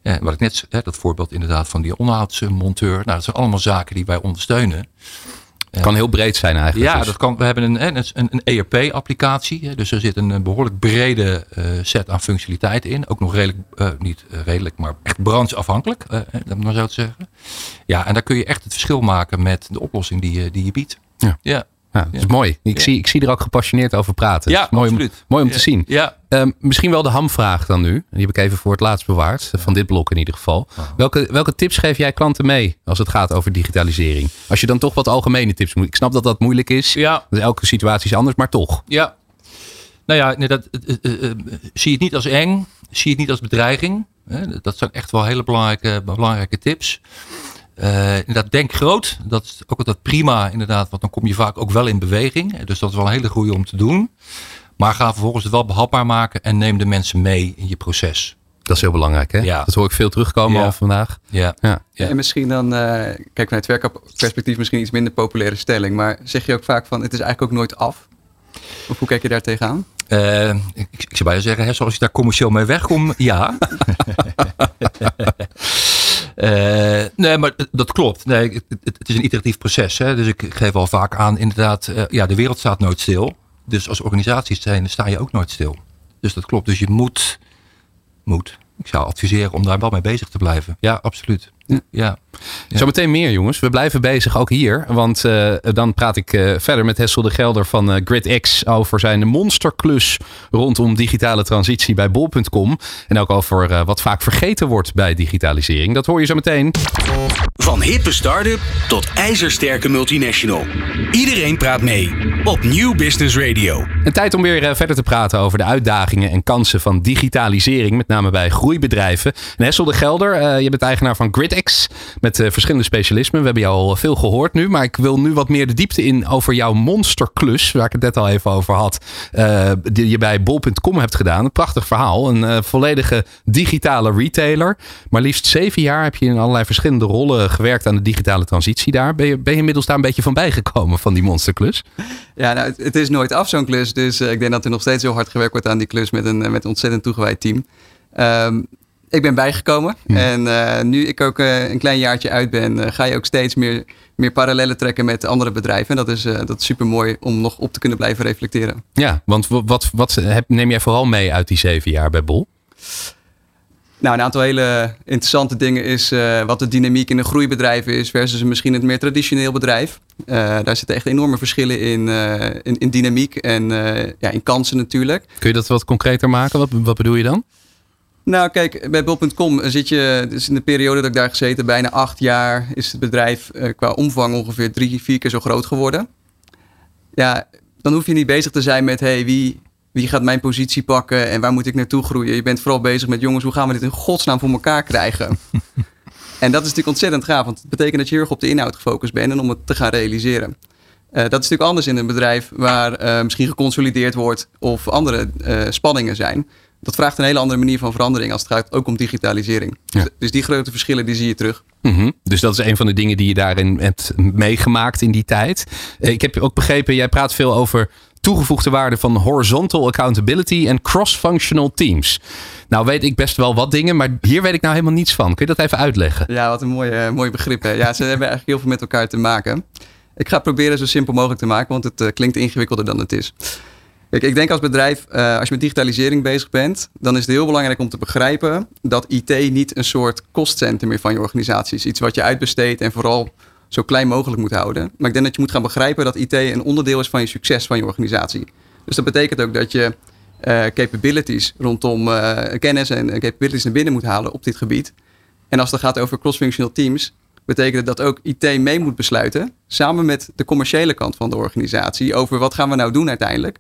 Eh, wat ik net, eh, dat voorbeeld inderdaad van die onderhoudsmonteur. Nou, dat zijn allemaal zaken die wij ondersteunen. Kan heel breed zijn eigenlijk. Ja, dus. dat kan, we hebben een, een, een, ERP-applicatie. Dus er zit een, eh, behoorlijk brede eh, set aan functionaliteiten in. Ook nog redelijk, eh, niet redelijk, maar echt brancheafhankelijk, om maar zo te zeggen. Ja, en daar kun je echt het verschil maken met de oplossing die je, die je biedt. Ja. ja. Ja, dat is mooi. Ik, zie, ik zie er ook gepassioneerd over praten. Ja, mooi, om, mooi om te zien. Ja. Ehm, misschien wel de hamvraag dan nu. Die heb ik even voor het laatst bewaard. Van dit blok in ieder geval. Welke, welke tips geef jij klanten mee als het gaat over digitalisering? Als je dan toch wat algemene tips moet. Ik snap dat dat moeilijk is. Ja. Elke situatie is anders, maar toch. Ja. Nou ja, nee, dat, eh, eh, eh, zie het niet als eng. Zie het niet als bedreiging. Dat zijn echt wel hele belangrijke, belangrijke tips. Eh, inderdaad, denk groot. Dat is ook altijd prima, inderdaad. Want dan kom je vaak ook wel in beweging. Dus dat is wel een hele goede om te doen. Maar ga vervolgens het wel behapbaar maken. En neem de mensen mee in je proces. Dat is heel belangrijk, hè? Ja. Dat hoor ik veel terugkomen Ja. al vandaag. Ja. Ja. Ja. En misschien dan, eh, kijk vanuit werkperspectief misschien iets minder populaire stelling. Maar zeg je ook vaak van het is eigenlijk ook nooit af? Of hoe kijk je daar tegenaan? Eh, ik, ik zou bijna zeggen, hè, zoals je daar commercieel mee wegkomt, ja. Eh, nee, maar dat klopt. Nee, het, is een iteratief proces. Hè? Dus ik geef al vaak aan, inderdaad, eh, ja, de wereld staat nooit stil. Dus als organisatie zijn, sta je ook nooit stil. Dus dat klopt. Dus je moet, moet. Ik zou adviseren om daar wel mee bezig te blijven. Ja, absoluut. Ja. Ja. Zometeen meer, jongens. We blijven bezig, ook hier. Want eh, dan praat ik eh, verder met Hessel de Gelder van eh, GridX over zijn monsterklus rondom digitale transitie bij bol.com. En ook over eh, wat vaak vergeten wordt bij digitalisering. Dat hoor je zo meteen. Van hippe start-up tot ijzersterke multinational. Iedereen praat mee op Nieuw Business Radio. En tijd om weer verder te praten over de uitdagingen en kansen van digitalisering, met name bij groeibedrijven. En Hessel de Gelder, eh, je bent eigenaar van GridX met eh, verschillende specialismen. We hebben jou al veel gehoord nu, maar ik wil nu wat meer de diepte in over jouw monsterklus, waar ik het net al even over had, eh, die je bij bol.com hebt gedaan. Een prachtig verhaal, een eh, volledige digitale retailer. Maar liefst zeven jaar heb je in allerlei verschillende rollen gewerkt aan de digitale transitie daar. Ben je, ben je inmiddels daar een beetje van bijgekomen van die monsterklus? Ja, nou, het, is nooit af zo'n klus. Dus ik denk dat er nog steeds heel hard gewerkt wordt aan die klus met een, met een ontzettend toegewijd team. Ehm, ik ben bijgekomen. En eh, nu ik ook eh, een klein jaartje uit ben, eh, ga je ook steeds meer, meer parallellen trekken met andere bedrijven. En dat is, dat is super mooi om nog op te kunnen blijven reflecteren. Ja, want wa- wat, wat heb, neem jij vooral mee uit die zeven jaar bij Bol? Nou, een aantal hele interessante dingen is wat de dynamiek in een groeibedrijf is versus misschien een meer traditioneel bedrijf. Daar zitten echt enorme verschillen in, in, in dynamiek en ja, in kansen natuurlijk. Kun je dat wat concreter maken? Wat, wat bedoel je dan? Nou, kijk, bij bol.com zit je, dus in de periode dat ik daar gezeten, bijna acht jaar, is het bedrijf eh, qua omvang ongeveer drie, vier keer zo groot geworden. Ja, dan hoef je niet bezig te zijn met, hey, wie, wie gaat mijn positie pakken en waar moet ik naartoe groeien? Je bent vooral bezig met, jongens, hoe gaan we dit in godsnaam voor elkaar krijgen? en dat is natuurlijk ontzettend gaaf, want het betekent dat je heel erg op de inhoud gefocust bent en om het te gaan realiseren. Eh, dat is natuurlijk anders in een bedrijf waar eh, misschien geconsolideerd wordt of andere spanningen zijn. Dat vraagt een hele andere manier van verandering als het gaat ook om digitalisering. Ja. Dus die grote verschillen die zie je terug. Mhm. Dus dat is een van de dingen die je daarin hebt meegemaakt in die tijd. Eh, Ik heb ook begrepen, jij praat veel over toegevoegde waarde van horizontal accountability en cross-functional teams. Nou weet ik best wel wat dingen, maar hier weet ik nou helemaal niets van. Kun je dat even uitleggen? Ja, wat een mooi, eh, mooi begrip. Hè? Ja, ze hebben eigenlijk heel veel met elkaar te maken. Ik ga het proberen zo simpel mogelijk te maken, want het eh, klinkt ingewikkelder dan het is. Ik denk als bedrijf, eh, als je met digitalisering bezig bent, dan is het heel belangrijk om te begrijpen dat IT niet een soort kostcenter meer van je organisatie is. Iets wat je uitbesteedt en vooral zo klein mogelijk moet houden. Maar ik denk dat je moet gaan begrijpen dat IT een onderdeel is van je succes van je organisatie. Dus dat betekent ook dat je eh, capabilities rondom eh, kennis en capabilities naar binnen moet halen op dit gebied. En als het gaat over cross-functional teams, betekent dat ook IT mee moet besluiten, samen met de commerciële kant van de organisatie, over wat gaan we nou doen uiteindelijk,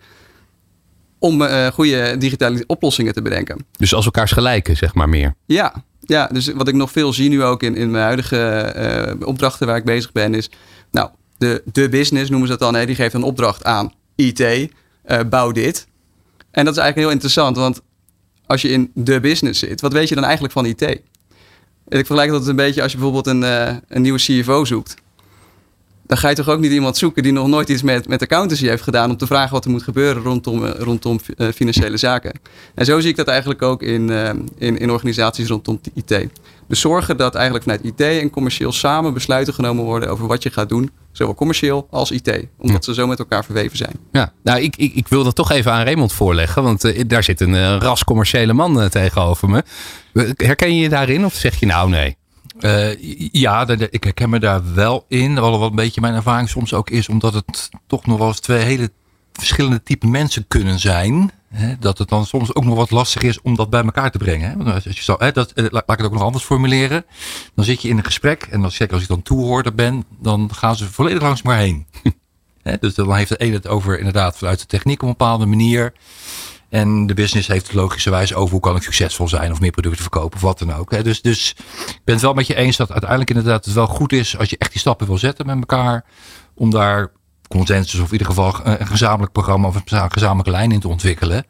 om eh, goede digitale oplossingen te bedenken. Dus als elkaars gelijken, zeg maar meer. Ja, Ja, dus wat ik nog veel zie nu ook in, in mijn huidige eh, opdrachten waar ik bezig ben, is nou, de, de business noemen ze dat dan. Hè, die geeft een opdracht aan IT, eh, bouw dit. En dat is eigenlijk heel interessant, want als je in de business zit, wat weet je dan eigenlijk van IT? Ik vergelijk dat een beetje als je bijvoorbeeld een, een nieuwe CFO zoekt dan ga je toch ook niet iemand zoeken die nog nooit iets met, met accountancy heeft gedaan om te vragen wat er moet gebeuren rondom, eh, rondom uh, financiële zaken. En zo zie ik dat eigenlijk ook in, uh, in, in organisaties rondom IT. Dus zorgen dat eigenlijk vanuit IT en commercieel samen besluiten genomen worden over wat je gaat doen, zowel commercieel als IT, omdat ze zo met elkaar verweven zijn. Ja, nou ik, ik, ik wil dat toch even aan Raymond voorleggen, want daar zit een ras commerciële man tegenover me. Herken je je daarin of zeg je nou nee? Uh, ja, ik herken me daar wel in. Wat een beetje mijn ervaring soms ook is, omdat het toch nog wel eens twee hele verschillende type mensen kunnen zijn. Hè, dat het dan soms ook nog wat lastig is om dat bij elkaar te brengen. Hè. Want als je zo, hè, dat, eh, laat ik het ook nog anders formuleren. Dan zit je in een gesprek en als, zeker als ik dan toehoorder ben, dan gaan ze volledig langs maar heen. dus dan heeft de een het over inderdaad vanuit de techniek op een bepaalde manier. En de business heeft logischerwijs over hoe kan ik succesvol zijn of meer producten verkopen of wat dan ook. Dus, dus ik ben het wel met je eens dat uiteindelijk inderdaad het wel goed is als je echt die stappen wil zetten met elkaar. Om daar consensus of in ieder geval een gezamenlijk programma of een gezamenlijke lijn in te ontwikkelen.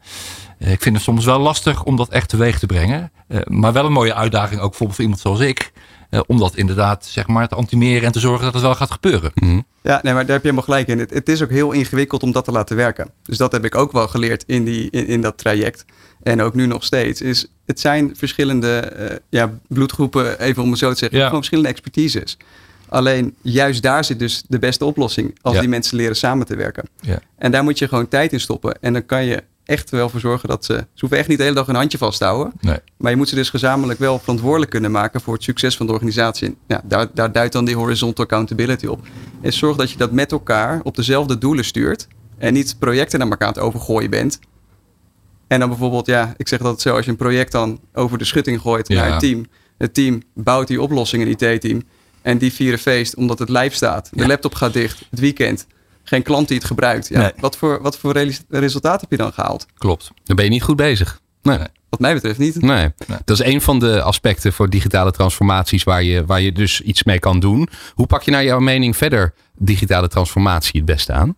Eh, ik vind het soms wel lastig om dat echt teweeg te brengen. Eh, maar wel een mooie uitdaging ook bijvoorbeeld voor iemand zoals ik. Eh, om dat inderdaad zeg maar, te antimeren en te zorgen dat het wel gaat gebeuren. Mhm. Ja, nee, maar daar heb je helemaal gelijk in. Het, het, is ook heel ingewikkeld om dat te laten werken. Dus dat heb ik ook wel geleerd in, die, in, in dat traject. En ook nu nog steeds. Is, het zijn verschillende uh, ja, bloedgroepen, even om het zo te zeggen. Gewoon verschillende expertises. Alleen juist daar zit dus de beste oplossing. Als die mensen leren samen te werken. Ja. En daar moet je gewoon tijd in stoppen. En dan kan je echt wel voor zorgen dat ze. Ze hoeven echt niet de hele dag een handje vasthouden. Nee. Maar je moet ze dus gezamenlijk wel verantwoordelijk kunnen maken voor het succes van de organisatie. Ja, daar, daar duidt dan die horizontal accountability op. En zorg dat je dat met elkaar op dezelfde doelen stuurt. En niet projecten naar elkaar aan het overgooien bent. En dan bijvoorbeeld, ja, ik zeg dat zo, als je een project dan over de schutting gooit naar het team. Het team bouwt die oplossing, een IT-team. En die vieren feest omdat het lijf staat. De laptop gaat dicht, het weekend geen klant die het gebruikt. Ja, wat, voor, wat voor resultaat heb je dan gehaald? Klopt. Dan ben je niet goed bezig. Nee. Wat mij betreft niet. Nee. Dat is een van de aspecten voor digitale transformaties waar je, waar je dus iets mee kan doen. Hoe pak je naar jouw mening verder digitale transformatie het beste aan?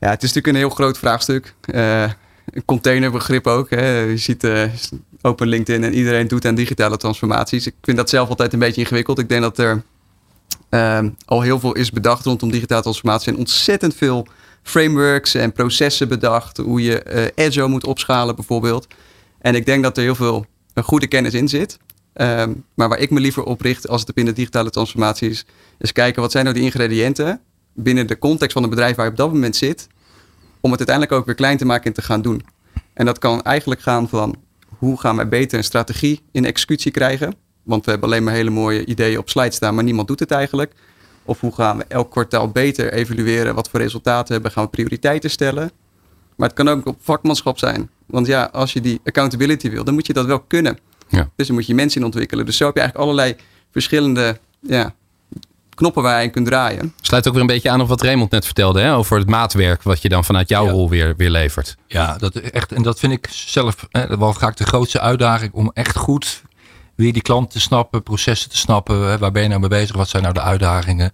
Ja, het is natuurlijk een heel groot vraagstuk. Uh, een containerbegrip ook. Hè. Je ziet uh, open LinkedIn en iedereen doet aan digitale transformaties. Ik vind dat zelf altijd een beetje ingewikkeld. Ik denk dat er al heel veel is bedacht rondom digitale transformatie. En ontzettend veel frameworks en processen bedacht. Hoe je uh, Agile moet opschalen bijvoorbeeld. En ik denk dat er heel veel uh, goede kennis in zit. Ehm, maar waar ik me liever op richt als het binnen digitale transformatie is, is kijken wat zijn nou die ingrediënten binnen de context van het bedrijf waar je op dat moment zit, om het uiteindelijk ook weer klein te maken en te gaan doen. En dat kan eigenlijk gaan van hoe gaan wij beter een strategie in executie krijgen? Want we hebben alleen maar hele mooie ideeën op slide staan, maar niemand doet het eigenlijk. Of hoe gaan we elk kwartaal beter evalueren wat voor resultaten hebben? Gaan we prioriteiten stellen? Maar het kan ook op vakmanschap zijn. Want ja, als je die accountability wil, dan moet je dat wel kunnen. Ja. Dus dan moet je mensen in ontwikkelen. Dus zo heb je eigenlijk allerlei verschillende ja, knoppen waar je in kunt draaien. Sluit ook weer een beetje aan op wat Raymond net vertelde hè, over het maatwerk wat je dan vanuit jouw rol weer, weer levert. Ja, dat echt, en dat vind ik zelf hè, wel vaak de grootste uitdaging om echt goed weer die klant te snappen, processen te snappen. Waar ben je nou mee bezig? Wat zijn nou de uitdagingen?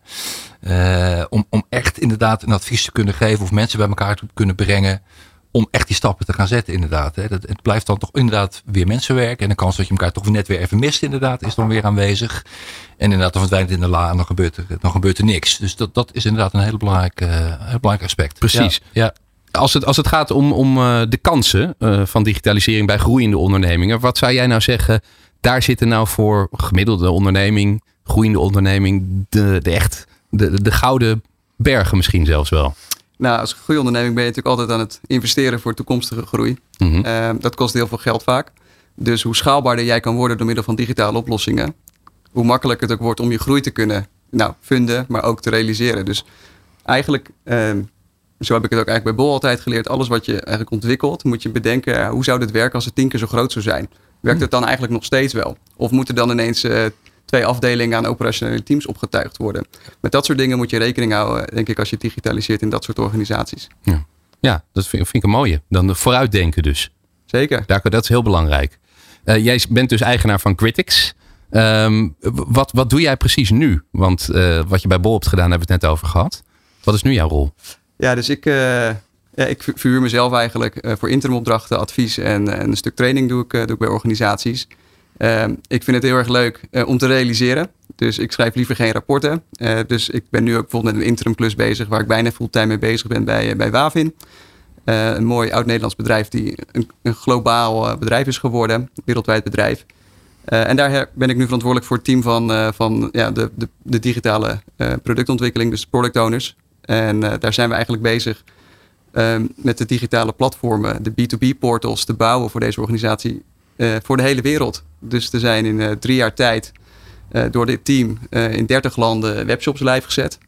Uh, om, om echt inderdaad een advies te kunnen geven of mensen bij elkaar te kunnen brengen. Om echt die stappen te gaan zetten, inderdaad. Hè. Dat, het blijft dan toch inderdaad weer mensenwerk. En de kans dat je elkaar toch net weer even mist, inderdaad, is dan weer aanwezig. En inderdaad, dan verdwijnt het in de la en dan gebeurt er, dan gebeurt er niks. Dus dat, dat is inderdaad een heel belangrijk, uh, heel belangrijk aspect. Precies. Ja. Als het, als het gaat om, om uh, de kansen van digitalisering bij groeiende ondernemingen, wat zou jij nou zeggen? Daar zitten nou voor gemiddelde onderneming, groeiende onderneming, de, de echt, de, de gouden bergen misschien zelfs wel. Nou, als goede onderneming ben je natuurlijk altijd aan het investeren voor toekomstige groei. Mhm. Ehm, dat kost heel veel geld vaak. Dus hoe schaalbaarder jij kan worden door middel van digitale oplossingen, hoe makkelijker het ook wordt om je groei te kunnen nou, vinden, maar ook te realiseren. Dus eigenlijk, ehm, zo heb ik het ook eigenlijk bij Bol altijd geleerd, alles wat je eigenlijk ontwikkelt, moet je bedenken, hoe zou dit werken als het tien keer zo groot zou zijn? Werkt het dan eigenlijk nog steeds wel? Of moeten dan ineens uh, twee afdelingen aan operationele teams opgetuigd worden? Met dat soort dingen moet je rekening houden, denk ik, als je digitaliseert in dat soort organisaties. Ja, ja dat vind, vind ik een mooie. Dan vooruitdenken dus. Zeker. Daar, dat is heel belangrijk. Uh, jij bent dus eigenaar van Critics. Ehm, wat, wat doe jij precies nu? Want uh, wat je bij Bol hebt gedaan, hebben we het net over gehad. Wat is nu jouw rol? Ja, dus ik, ja, ik verhuur mezelf eigenlijk voor interimopdrachten, advies en, en, een stuk training doe ik, doe ik bij organisaties. Ehm, ik vind het heel erg leuk om te realiseren. Dus ik schrijf liever geen rapporten. Dus ik ben nu ook bijvoorbeeld met een interim plus bezig, waar ik bijna fulltime mee bezig ben bij, bij Wavin. Een mooi oud-Nederlands bedrijf die een, een globaal bedrijf is geworden, wereldwijd bedrijf. en daar ben ik nu verantwoordelijk voor het team van, van ja, de, de, de digitale productontwikkeling, dus product owners. En daar zijn we eigenlijk bezig ehm, met de digitale platformen, de B2B-portals, te bouwen voor deze organisatie voor de hele wereld. Dus er zijn in drie jaar tijd uh, door dit team in 30 landen webshops live gezet.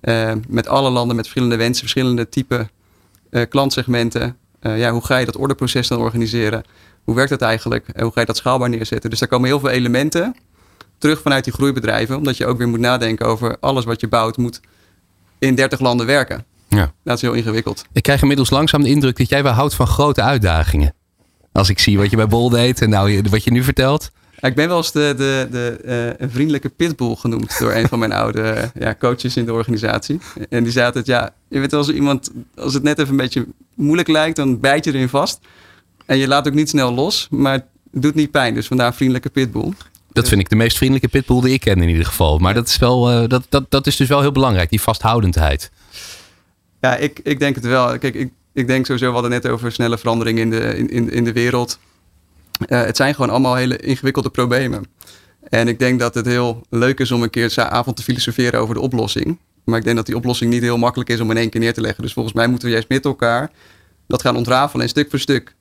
Uh, met alle landen met verschillende wensen, verschillende type klantsegmenten. ja, hoe ga je dat orderproces dan organiseren? Hoe werkt dat eigenlijk? hoe ga je dat schaalbaar neerzetten? Dus daar komen heel veel elementen terug vanuit die groeibedrijven. Omdat je ook weer moet nadenken over alles wat je bouwt moet in 30 landen werken. Ja. Dat is heel ingewikkeld. Ik krijg inmiddels langzaam de indruk dat jij wel houdt van grote uitdagingen. Als ik zie wat je bij Bol deed en nou, wat je nu vertelt. Ik ben wel eens de, de, de uh, een vriendelijke pitbull genoemd door een van mijn oude ja, coaches in de organisatie. En die zei altijd, ja, je weet als iemand, als het net even een beetje moeilijk lijkt, dan bijt je erin vast. En je laat ook niet snel los, maar het doet niet pijn. Dus vandaar vriendelijke pitbull. Dat vind ik de meest vriendelijke pitbull die ik ken in ieder geval. Maar dat is, wel, uh, dat, dat, dat is dus wel heel belangrijk, die vasthoudendheid. Ja, ik, ik denk het wel. Kijk, ik, ik denk sowieso, we hadden net over snelle veranderingen in de, in, in, in de wereld. Uh, het zijn gewoon allemaal hele ingewikkelde problemen. En ik denk dat het heel leuk is om een keer avond te filosoferen over de oplossing. Maar ik denk dat die oplossing niet heel makkelijk is om in één keer neer te leggen. Dus volgens mij moeten we juist met elkaar dat gaan ontrafelen en stuk voor stuk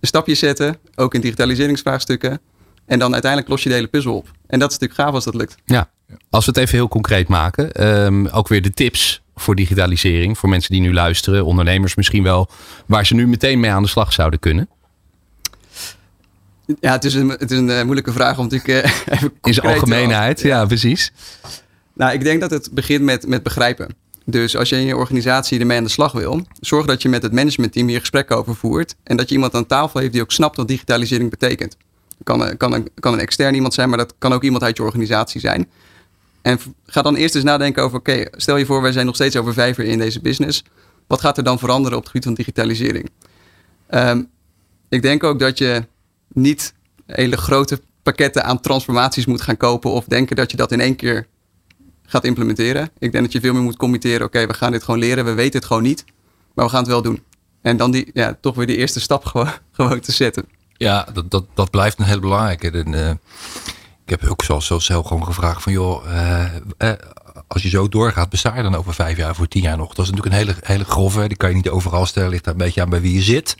een stapje zetten. Ook in digitaliseringsvraagstukken. En dan uiteindelijk los je de hele puzzel op. En dat is natuurlijk gaaf als dat lukt. Ja, als we het even heel concreet maken. Um, ook weer de tips voor digitalisering. Voor mensen die nu luisteren, ondernemers misschien wel. Waar ze nu meteen mee aan de slag zouden kunnen. Ja, het is een, het is een uh, moeilijke vraag om natuurlijk uh, even In zijn algemeenheid, ja. ja. precies. Nou, ik denk dat het begint met, met begrijpen. Dus als je in je organisatie ermee aan de slag wil, zorg dat je met het managementteam hier gesprekken over voert. En dat je iemand aan tafel heeft die ook snapt wat digitalisering betekent. Kan, kan, een, kan een extern iemand zijn, maar dat kan ook iemand uit je organisatie zijn. En ga dan eerst eens nadenken over, oké, stel je voor, wij zijn nog steeds over vijf jaar in deze business. Wat gaat er dan veranderen op het gebied van digitalisering? Um, ik denk ook dat je niet hele grote pakketten aan transformaties moet gaan kopen of denken dat je dat in één keer gaat implementeren. Ik denk dat je veel meer moet committeren. Oké, we gaan dit gewoon leren. We weten het gewoon niet, maar we gaan het wel doen. En dan die, ja, toch weer die eerste stap gewoon, gewoon te zetten. Ja, dat, dat, dat blijft een heel belangrijke. En, uh, ik heb ook zoals, zelf gewoon gevraagd van joh, uh, uh, als je zo doorgaat, besta je dan over vijf jaar, voor tien jaar nog? Dat is natuurlijk een hele, hele grove. Die kan je niet overal stellen. Ligt daar een beetje aan bij wie je zit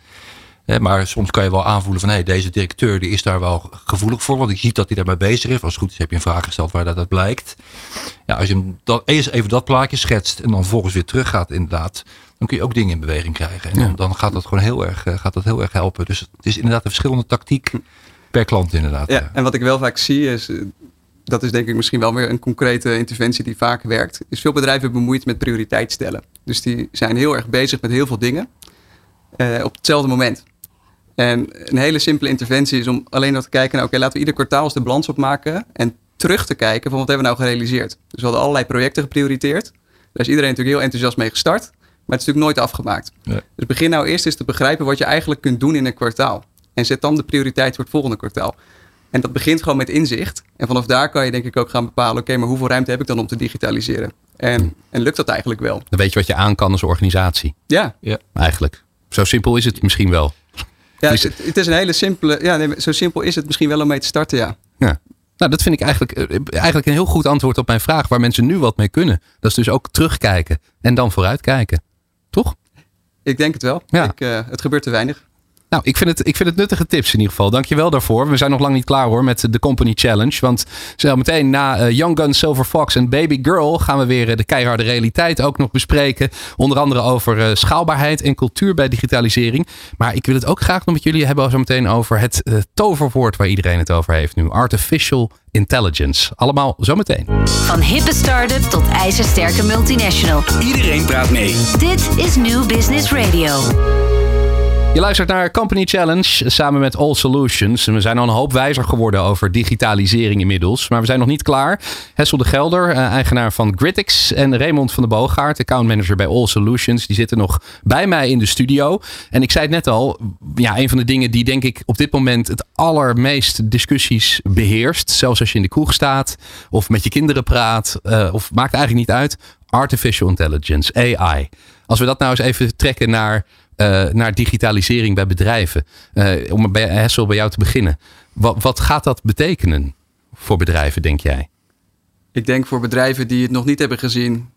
maar soms kan je wel aanvoelen van hey, deze directeur die is daar wel gevoelig voor. Want ik zie dat hij daarmee bezig is. Als het goed is heb je een vraag gesteld waar dat, dat blijkt. Ja, als je hem dat, eerst even dat plaatje schetst en dan vervolgens weer teruggaat inderdaad. Dan kun je ook dingen in beweging krijgen. En dan, dan gaat dat gewoon heel erg, eh, gaat dat heel erg helpen. Dus het is inderdaad een verschillende tactiek per klant inderdaad. Ja, en wat ik wel vaak zie is, eh, dat is denk ik misschien wel weer een concrete interventie die vaak werkt. Is veel bedrijven bemoeid met prioriteit stellen. Dus die zijn heel erg bezig met heel veel dingen. Uh, op hetzelfde moment. En een hele simpele interventie is om alleen nog te kijken oké, laten we ieder kwartaal eens de balans opmaken en terug te kijken van wat hebben we nou gerealiseerd. Dus we hadden allerlei projecten geprioriteerd. Daar is iedereen natuurlijk heel enthousiast mee gestart, maar het is natuurlijk nooit afgemaakt. Dus begin nou eerst eens te begrijpen wat je eigenlijk kunt doen in een kwartaal. En zet dan de prioriteit voor het volgende kwartaal. En dat begint gewoon met inzicht. En vanaf daar kan je denk ik ook gaan bepalen, oké, maar hoeveel ruimte heb ik dan om te digitaliseren? En, en lukt dat eigenlijk wel? Dan weet je wat je aan kan als organisatie. Ja. ja. Eigenlijk. Zo simpel is het misschien wel. Ja, het, het, is een hele simpele. Ja, nee, zo simpel is het misschien wel om mee te starten, ja. ja. Nou, dat vind ik eigenlijk, eh, eigenlijk een heel goed antwoord op mijn vraag. Waar mensen nu wat mee kunnen. Dat is dus ook terugkijken en dan vooruitkijken. Toch? Ik denk het wel. Ja. Ik, uh, het gebeurt te weinig. Nou, ik vind, het, ik vind het nuttige tips in ieder geval. Dankjewel daarvoor. We zijn nog lang niet klaar hoor met de Company Challenge. Want zo meteen na uh, Young Gun, Silver Fox en Baby Girl gaan we weer uh, de keiharde realiteit ook nog bespreken. Onder andere over uh, schaalbaarheid en cultuur bij digitalisering. Maar ik wil het ook graag nog met jullie hebben zo meteen over het toverwoord waar iedereen het over heeft nu. Artificial Intelligence. Allemaal zometeen. Van hippe start-up tot ijzersterke multinational. Iedereen praat mee. Dit is New Business Radio. Je luistert naar Company Challenge samen met All Solutions. En we zijn al een hoop wijzer geworden over digitalisering inmiddels. Maar we zijn nog niet klaar. Hessel de Gelder, eh, eigenaar van Gritix. En Raymond van de Boogaard, accountmanager bij All Solutions. Die zitten nog bij mij in de studio. En ik zei het net al. Ja, een van de dingen die denk ik op dit moment het allermeest discussies beheerst. Zelfs als je in de kroeg staat of met je kinderen praat. uh, of maakt eigenlijk niet uit. Artificial Intelligence, AI. Als we dat nou eens even trekken naar uh, naar digitalisering bij bedrijven. Uh, om bij Hessel bij jou te beginnen. Wat, wat gaat dat betekenen voor bedrijven, denk jij? Ik denk voor bedrijven die het nog niet hebben gezien,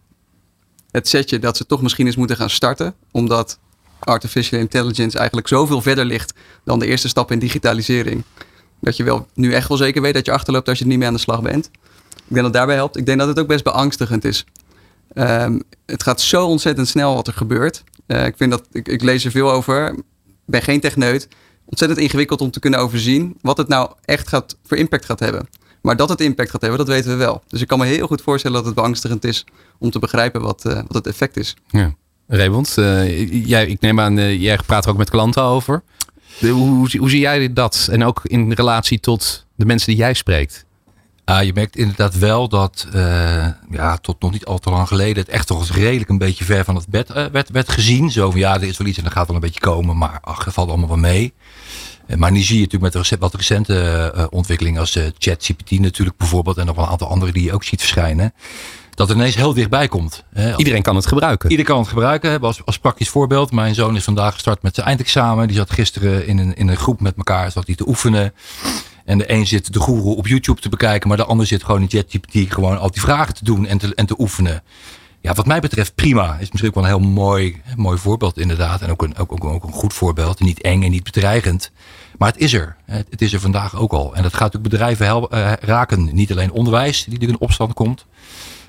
het setje dat ze toch misschien eens moeten gaan starten. Omdat artificial intelligence eigenlijk zoveel verder ligt dan de eerste stap in digitalisering. Dat je wel nu echt wel zeker weet dat je achterloopt als je niet meer aan de slag bent. Ik denk dat daarbij helpt. Ik denk dat het ook best beangstigend is. Um, het gaat zo ontzettend snel wat er gebeurt. Uh, ik, vind dat, ik, ik, lees er veel over. Ben geen techneut. Ontzettend ingewikkeld om te kunnen overzien wat het nou echt gaat, voor impact gaat hebben. Maar dat het impact gaat hebben, dat weten we wel. Dus ik kan me heel goed voorstellen dat het beangstigend is om te begrijpen wat, uh, wat het effect is. Ja. Raymond, uh, jij, ik neem aan, jij praat er ook met klanten over. Hoe, hoe zie jij dat? En ook in relatie tot de mensen die jij spreekt? Uh, je merkt inderdaad wel dat uh, ja, tot nog niet al te lang geleden het echt toch eens redelijk een beetje ver van het bed uh, werd, werd gezien. Zo van ja, er is wel iets en dat gaat wel een beetje komen, maar ach, het valt allemaal wel mee. maar nu zie je natuurlijk met de wat recente ontwikkelingen als ChatGPT natuurlijk bijvoorbeeld en nog wel een aantal andere die je ook ziet verschijnen. Dat het ineens heel dichtbij komt. Hè. Iedereen kan het gebruiken. Iedereen kan het gebruiken. Als, als praktisch voorbeeld. Mijn zoon is vandaag gestart met zijn eindexamen. Die zat gisteren in een, in een groep met elkaar zat hij te oefenen. En de een zit de goeroe op YouTube te bekijken, maar de ander zit gewoon in ChatGPT gewoon al die vragen te doen en te, en te oefenen. Ja, wat mij betreft prima. Is misschien ook wel een heel mooi, mooi voorbeeld inderdaad. En ook een, ook, ook, een goed voorbeeld. Niet eng en niet bedreigend. Maar het is er. Het is er vandaag ook al. En dat gaat ook bedrijven helpen, uh, raken. Niet alleen onderwijs die er in opstand komt.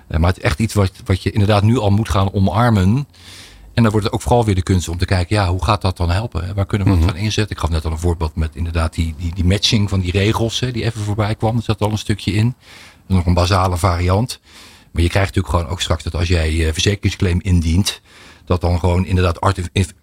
Uh, maar het is echt iets wat, wat je inderdaad nu al moet gaan omarmen. En dan wordt het ook vooral weer de kunst om te kijken, ja, hoe gaat dat dan helpen? Waar kunnen we mm -hmm. van inzetten? Ik gaf net al een voorbeeld met inderdaad die, die, die matching van die regels, hè, die even voorbij kwam. Er zat al een stukje in. Nog een basale variant. Maar je krijgt natuurlijk gewoon ook straks dat als jij je verzekeringsclaim indient, dat dan gewoon inderdaad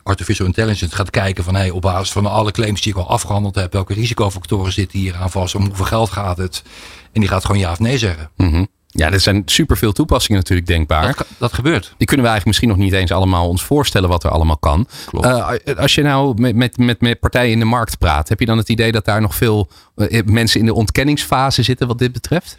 artificial intelligence gaat kijken van hey, op basis van alle claims die ik al afgehandeld heb, welke risicofactoren zitten hier aan vast, om hoeveel geld gaat het? En die gaat gewoon ja of nee zeggen. Mm -hmm. Ja, er zijn superveel toepassingen natuurlijk denkbaar. Dat, dat, gebeurt. Die kunnen we eigenlijk misschien nog niet eens allemaal ons voorstellen wat er allemaal kan. Uh, als je nou met, met, met, met partijen in de markt praat, heb je dan het idee dat daar nog veel uh, mensen in de ontkenningsfase zitten wat dit betreft?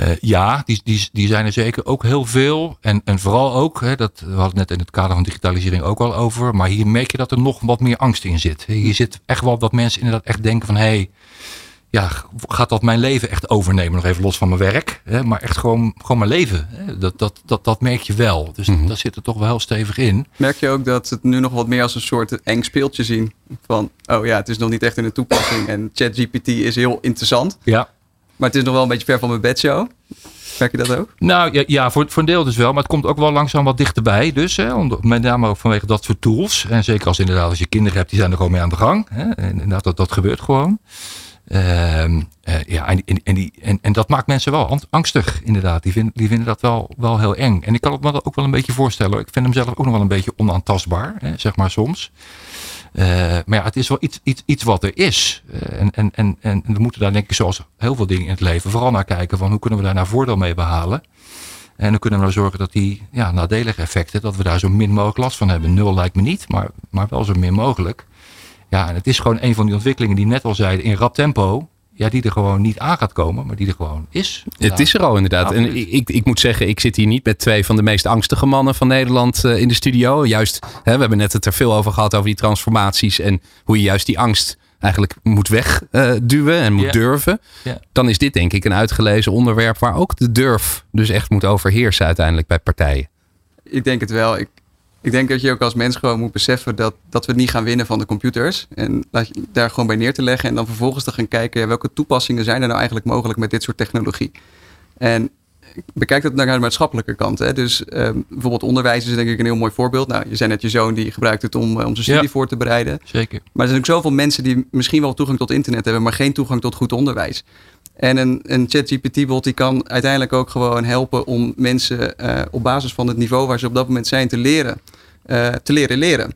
Uh, ja, die, die, die zijn er zeker ook heel veel. En, en vooral ook, hè, dat we hadden net in het kader van digitalisering ook al over. Maar hier merk je dat er nog wat meer angst in zit. Hier zit echt wel dat mensen inderdaad echt denken van hé. Hey, ja, gaat dat mijn leven echt overnemen? Nog even los van mijn werk. Hè, maar echt gewoon, gewoon mijn leven. Hè? Dat, dat, dat, dat merk je wel. Dus mm -hmm. daar zit er toch wel heel stevig in. Merk je ook dat het nu nog wat meer als een soort eng speeltje zien? Van, oh ja, het is nog niet echt in de toepassing. En ChatGPT is heel interessant. Ja. Maar het is nog wel een beetje ver van mijn bedshow. Merk je dat ook? Nou ja, ja voor, voor een deel dus wel. Maar het komt ook wel langzaam wat dichterbij. Dus hè, met name ook vanwege dat soort tools. En zeker als inderdaad als je kinderen hebt, die zijn er gewoon mee aan de gang. Hè? En inderdaad, dat, dat gebeurt gewoon. Uh, uh, ja, en, en, die, en, en dat maakt mensen wel angstig, inderdaad. Die, vind, die vinden dat wel, wel heel eng. En ik kan het me ook wel een beetje voorstellen. Ik vind hem zelf ook nog wel een beetje onaantastbaar, hè, zeg maar soms. Uh, maar ja, het is wel iets, iets, iets wat er is. en, en, en, en we moeten daar denk ik zoals heel veel dingen in het leven vooral naar kijken van hoe kunnen we daar nou voordeel mee behalen. En dan kunnen we nou zorgen dat die ja, nadelige effecten, dat we daar zo min mogelijk last van hebben. Nul lijkt me niet, maar, maar wel zo min mogelijk. Ja, en het is gewoon een van die ontwikkelingen die net al zeiden in rap tempo. Ja, die er gewoon niet aan gaat komen, maar die er gewoon is. Het is er al inderdaad. En ik, ik moet zeggen, ik zit hier niet met twee van de meest angstige mannen van Nederland uh, in de studio. Juist, hè, we hebben net het er veel over gehad, over die transformaties en hoe je juist die angst eigenlijk moet wegduwen uh, en moet durven. Ja. Dan is dit denk ik een uitgelezen onderwerp waar ook de durf dus echt moet overheersen uiteindelijk bij partijen. Ik denk het wel. Ik, ik denk dat je ook als mens gewoon moet beseffen dat, dat we het niet gaan winnen van de computers. En je daar gewoon bij neer te leggen. En dan vervolgens te gaan kijken ja, welke toepassingen zijn er nou eigenlijk mogelijk met dit soort technologie. En bekijk dat naar de maatschappelijke kant. Hè. Dus ehm, bijvoorbeeld onderwijs is denk ik een heel mooi voorbeeld. Nou, je zei net je zoon die gebruikt het om, eh, om zijn studie Ja. voor te bereiden. Zeker. Maar er zijn ook zoveel mensen die misschien wel toegang tot internet hebben, maar geen toegang tot goed onderwijs. En een, een ChatGPT-bot die kan uiteindelijk ook gewoon helpen om mensen eh, op basis van het niveau waar ze op dat moment zijn te leren, eh, te leren leren.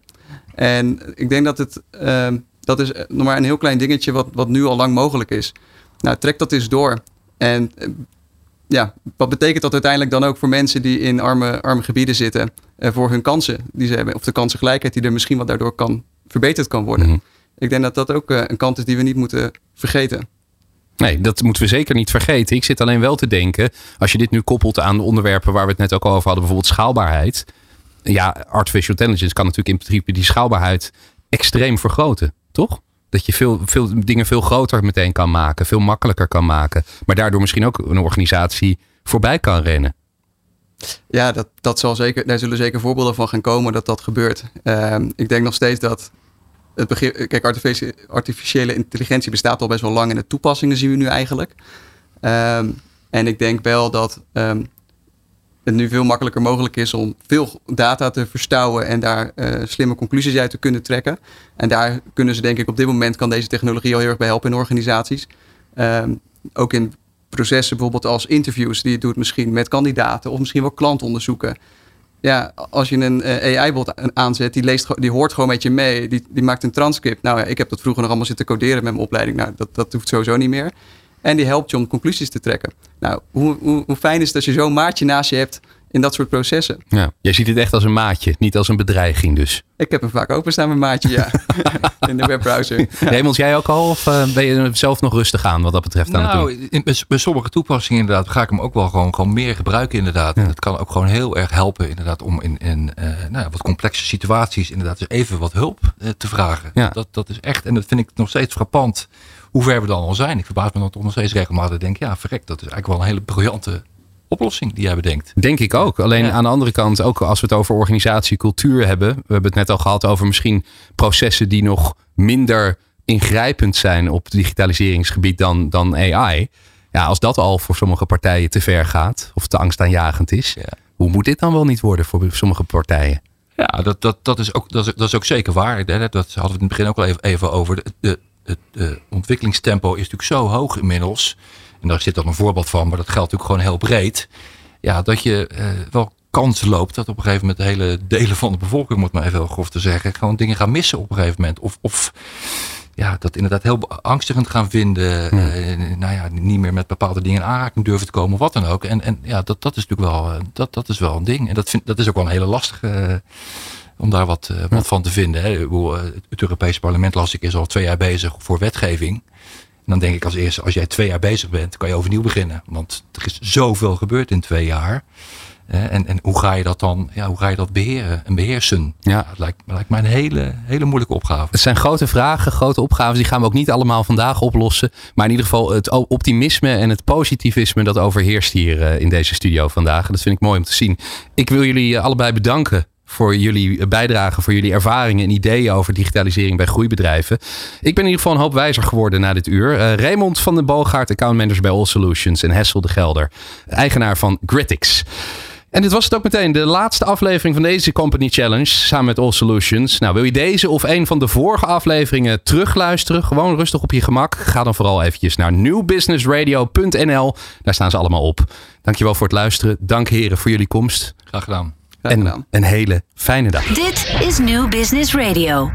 En ik denk dat het, ehm, dat is nog maar een heel klein dingetje wat, wat nu al lang mogelijk is. Nou, trek dat eens door. En eh, ja, wat betekent dat uiteindelijk dan ook voor mensen die in arme, arme gebieden zitten, uh, voor hun kansen die ze hebben, of de kansengelijkheid die er misschien wat daardoor kan verbeterd kan worden. Mhm. Ik denk dat dat ook eh, een kant is die we niet moeten vergeten. Nee, dat moeten we zeker niet vergeten. Ik zit alleen wel te denken, als je dit nu koppelt aan de onderwerpen waar we het net ook al over hadden, bijvoorbeeld schaalbaarheid. Ja, artificial intelligence kan natuurlijk in principe die schaalbaarheid extreem vergroten, toch? Dat je veel, veel dingen veel groter meteen kan maken, veel makkelijker kan maken. Maar daardoor misschien ook een organisatie voorbij kan rennen. Ja, dat, dat zal zeker, daar zullen zeker voorbeelden van gaan komen dat dat gebeurt. Ehm, ik denk nog steeds dat het begrip, kijk, artificiële, intelligentie bestaat al best wel lang en de toepassingen zien we nu eigenlijk. Ehm, en ik denk wel dat ehm, het nu veel makkelijker mogelijk is om veel data te verstouwen en daar uh, slimme conclusies uit te kunnen trekken. En daar kunnen ze denk ik op dit moment kan deze technologie al heel erg bij helpen in organisaties. Um, ook in processen bijvoorbeeld als interviews die je doet misschien met kandidaten of misschien wel klantonderzoeken. Ja, als je een uh, AI-bot aanzet, die, leest, die hoort gewoon met je mee. Die, die maakt een transcript. Nou ja, ik heb dat vroeger nog allemaal zitten coderen met mijn opleiding. Nou, dat, dat hoeft sowieso niet meer. En die helpt je om conclusies te trekken. Nou, hoe, hoe, hoe fijn is het als je zo'n maatje naast je hebt in dat soort processen. Ja, jij ziet het echt als een maatje, niet als een bedreiging dus. Ik heb hem vaak openstaan, mijn maatje, ja. in de webbrowser. Raymond, jij ook al? Of uh, ben je zelf nog rustig aan wat dat betreft? Nou, in, bij sommige toepassingen inderdaad ga ik hem ook wel gewoon, gewoon meer gebruiken inderdaad. Ja. Dat kan ook gewoon heel erg helpen inderdaad om in, in uh, nou, wat complexe situaties inderdaad even wat hulp uh, te vragen. Ja. Dat, dat is echt, en dat vind ik nog steeds frappant hoe ver we dan al zijn. Ik verbaas me dan toch nog steeds regelmatig. denk, ja, verrek, dat is eigenlijk wel een hele briljante oplossing die jij bedenkt. Denk ik ook. Alleen Ja. aan de andere kant, ook als we het over organisatiecultuur hebben. We hebben het net al gehad over misschien processen die nog minder ingrijpend zijn op het digitaliseringsgebied dan, dan AI. Ja, als dat al voor sommige partijen te ver gaat of te angstaanjagend is. Ja. Hoe moet dit dan wel niet worden voor sommige partijen? Ja, dat, dat, dat, is, ook, dat, is, dat is ook zeker waar. Hè, Dat hadden we in het begin ook al even, even over. De, de, het de ontwikkelingstempo is natuurlijk zo hoog inmiddels. En daar zit dan een voorbeeld van, maar dat geldt natuurlijk gewoon heel breed. Ja, dat je eh, wel kans loopt dat op een gegeven moment hele delen van de bevolking, moet maar even heel grof te zeggen, gewoon dingen gaan missen op een gegeven moment. Of, of ja, dat inderdaad heel beangstigend gaan vinden. eh, nou ja, niet meer met bepaalde dingen in aanraking durven te komen, of wat dan ook. En, en ja, dat, dat is natuurlijk wel, eh, dat, dat is wel een ding. En dat, vind, dat is ook wel een hele lastige. Om daar wat, eh, wat van te vinden. Hè. Eh, Het Europese parlement las ik is al twee jaar bezig voor wetgeving. En dan denk ik als eerste, als jij twee jaar bezig bent, kan je overnieuw beginnen. Want er is zoveel gebeurd in twee jaar. En, en hoe ga je dat dan, ja, hoe ga je dat beheren en beheersen? Ja. Het lijkt, lijkt mij een hele, hele moeilijke opgave. Het zijn grote vragen, grote opgaven. Die gaan we ook niet allemaal vandaag oplossen. Maar in ieder geval het optimisme en het positivisme dat overheerst hier eh, in deze studio vandaag. Dat vind ik mooi om te zien. Ik wil jullie allebei bedanken voor jullie bijdrage, voor jullie ervaringen en ideeën over digitalisering bij groeibedrijven. Ik ben in ieder geval een hoop wijzer geworden na dit uur. Eh, Raymond van den Boogaard, accountmanager bij All Solutions en Hessel de Gelder, eigenaar van Gritix. En dit was het ook meteen, de laatste aflevering van deze Company Challenge samen met All Solutions. Nou, wil je deze of een van de vorige afleveringen terugluisteren? Gewoon rustig op je gemak. Ga dan vooral eventjes naar newbusinessradio.nl. Daar staan ze allemaal op. Dankjewel voor het luisteren. Dank heren voor jullie komst. Graag gedaan. En een hele fijne dag. Dit is New Business Radio.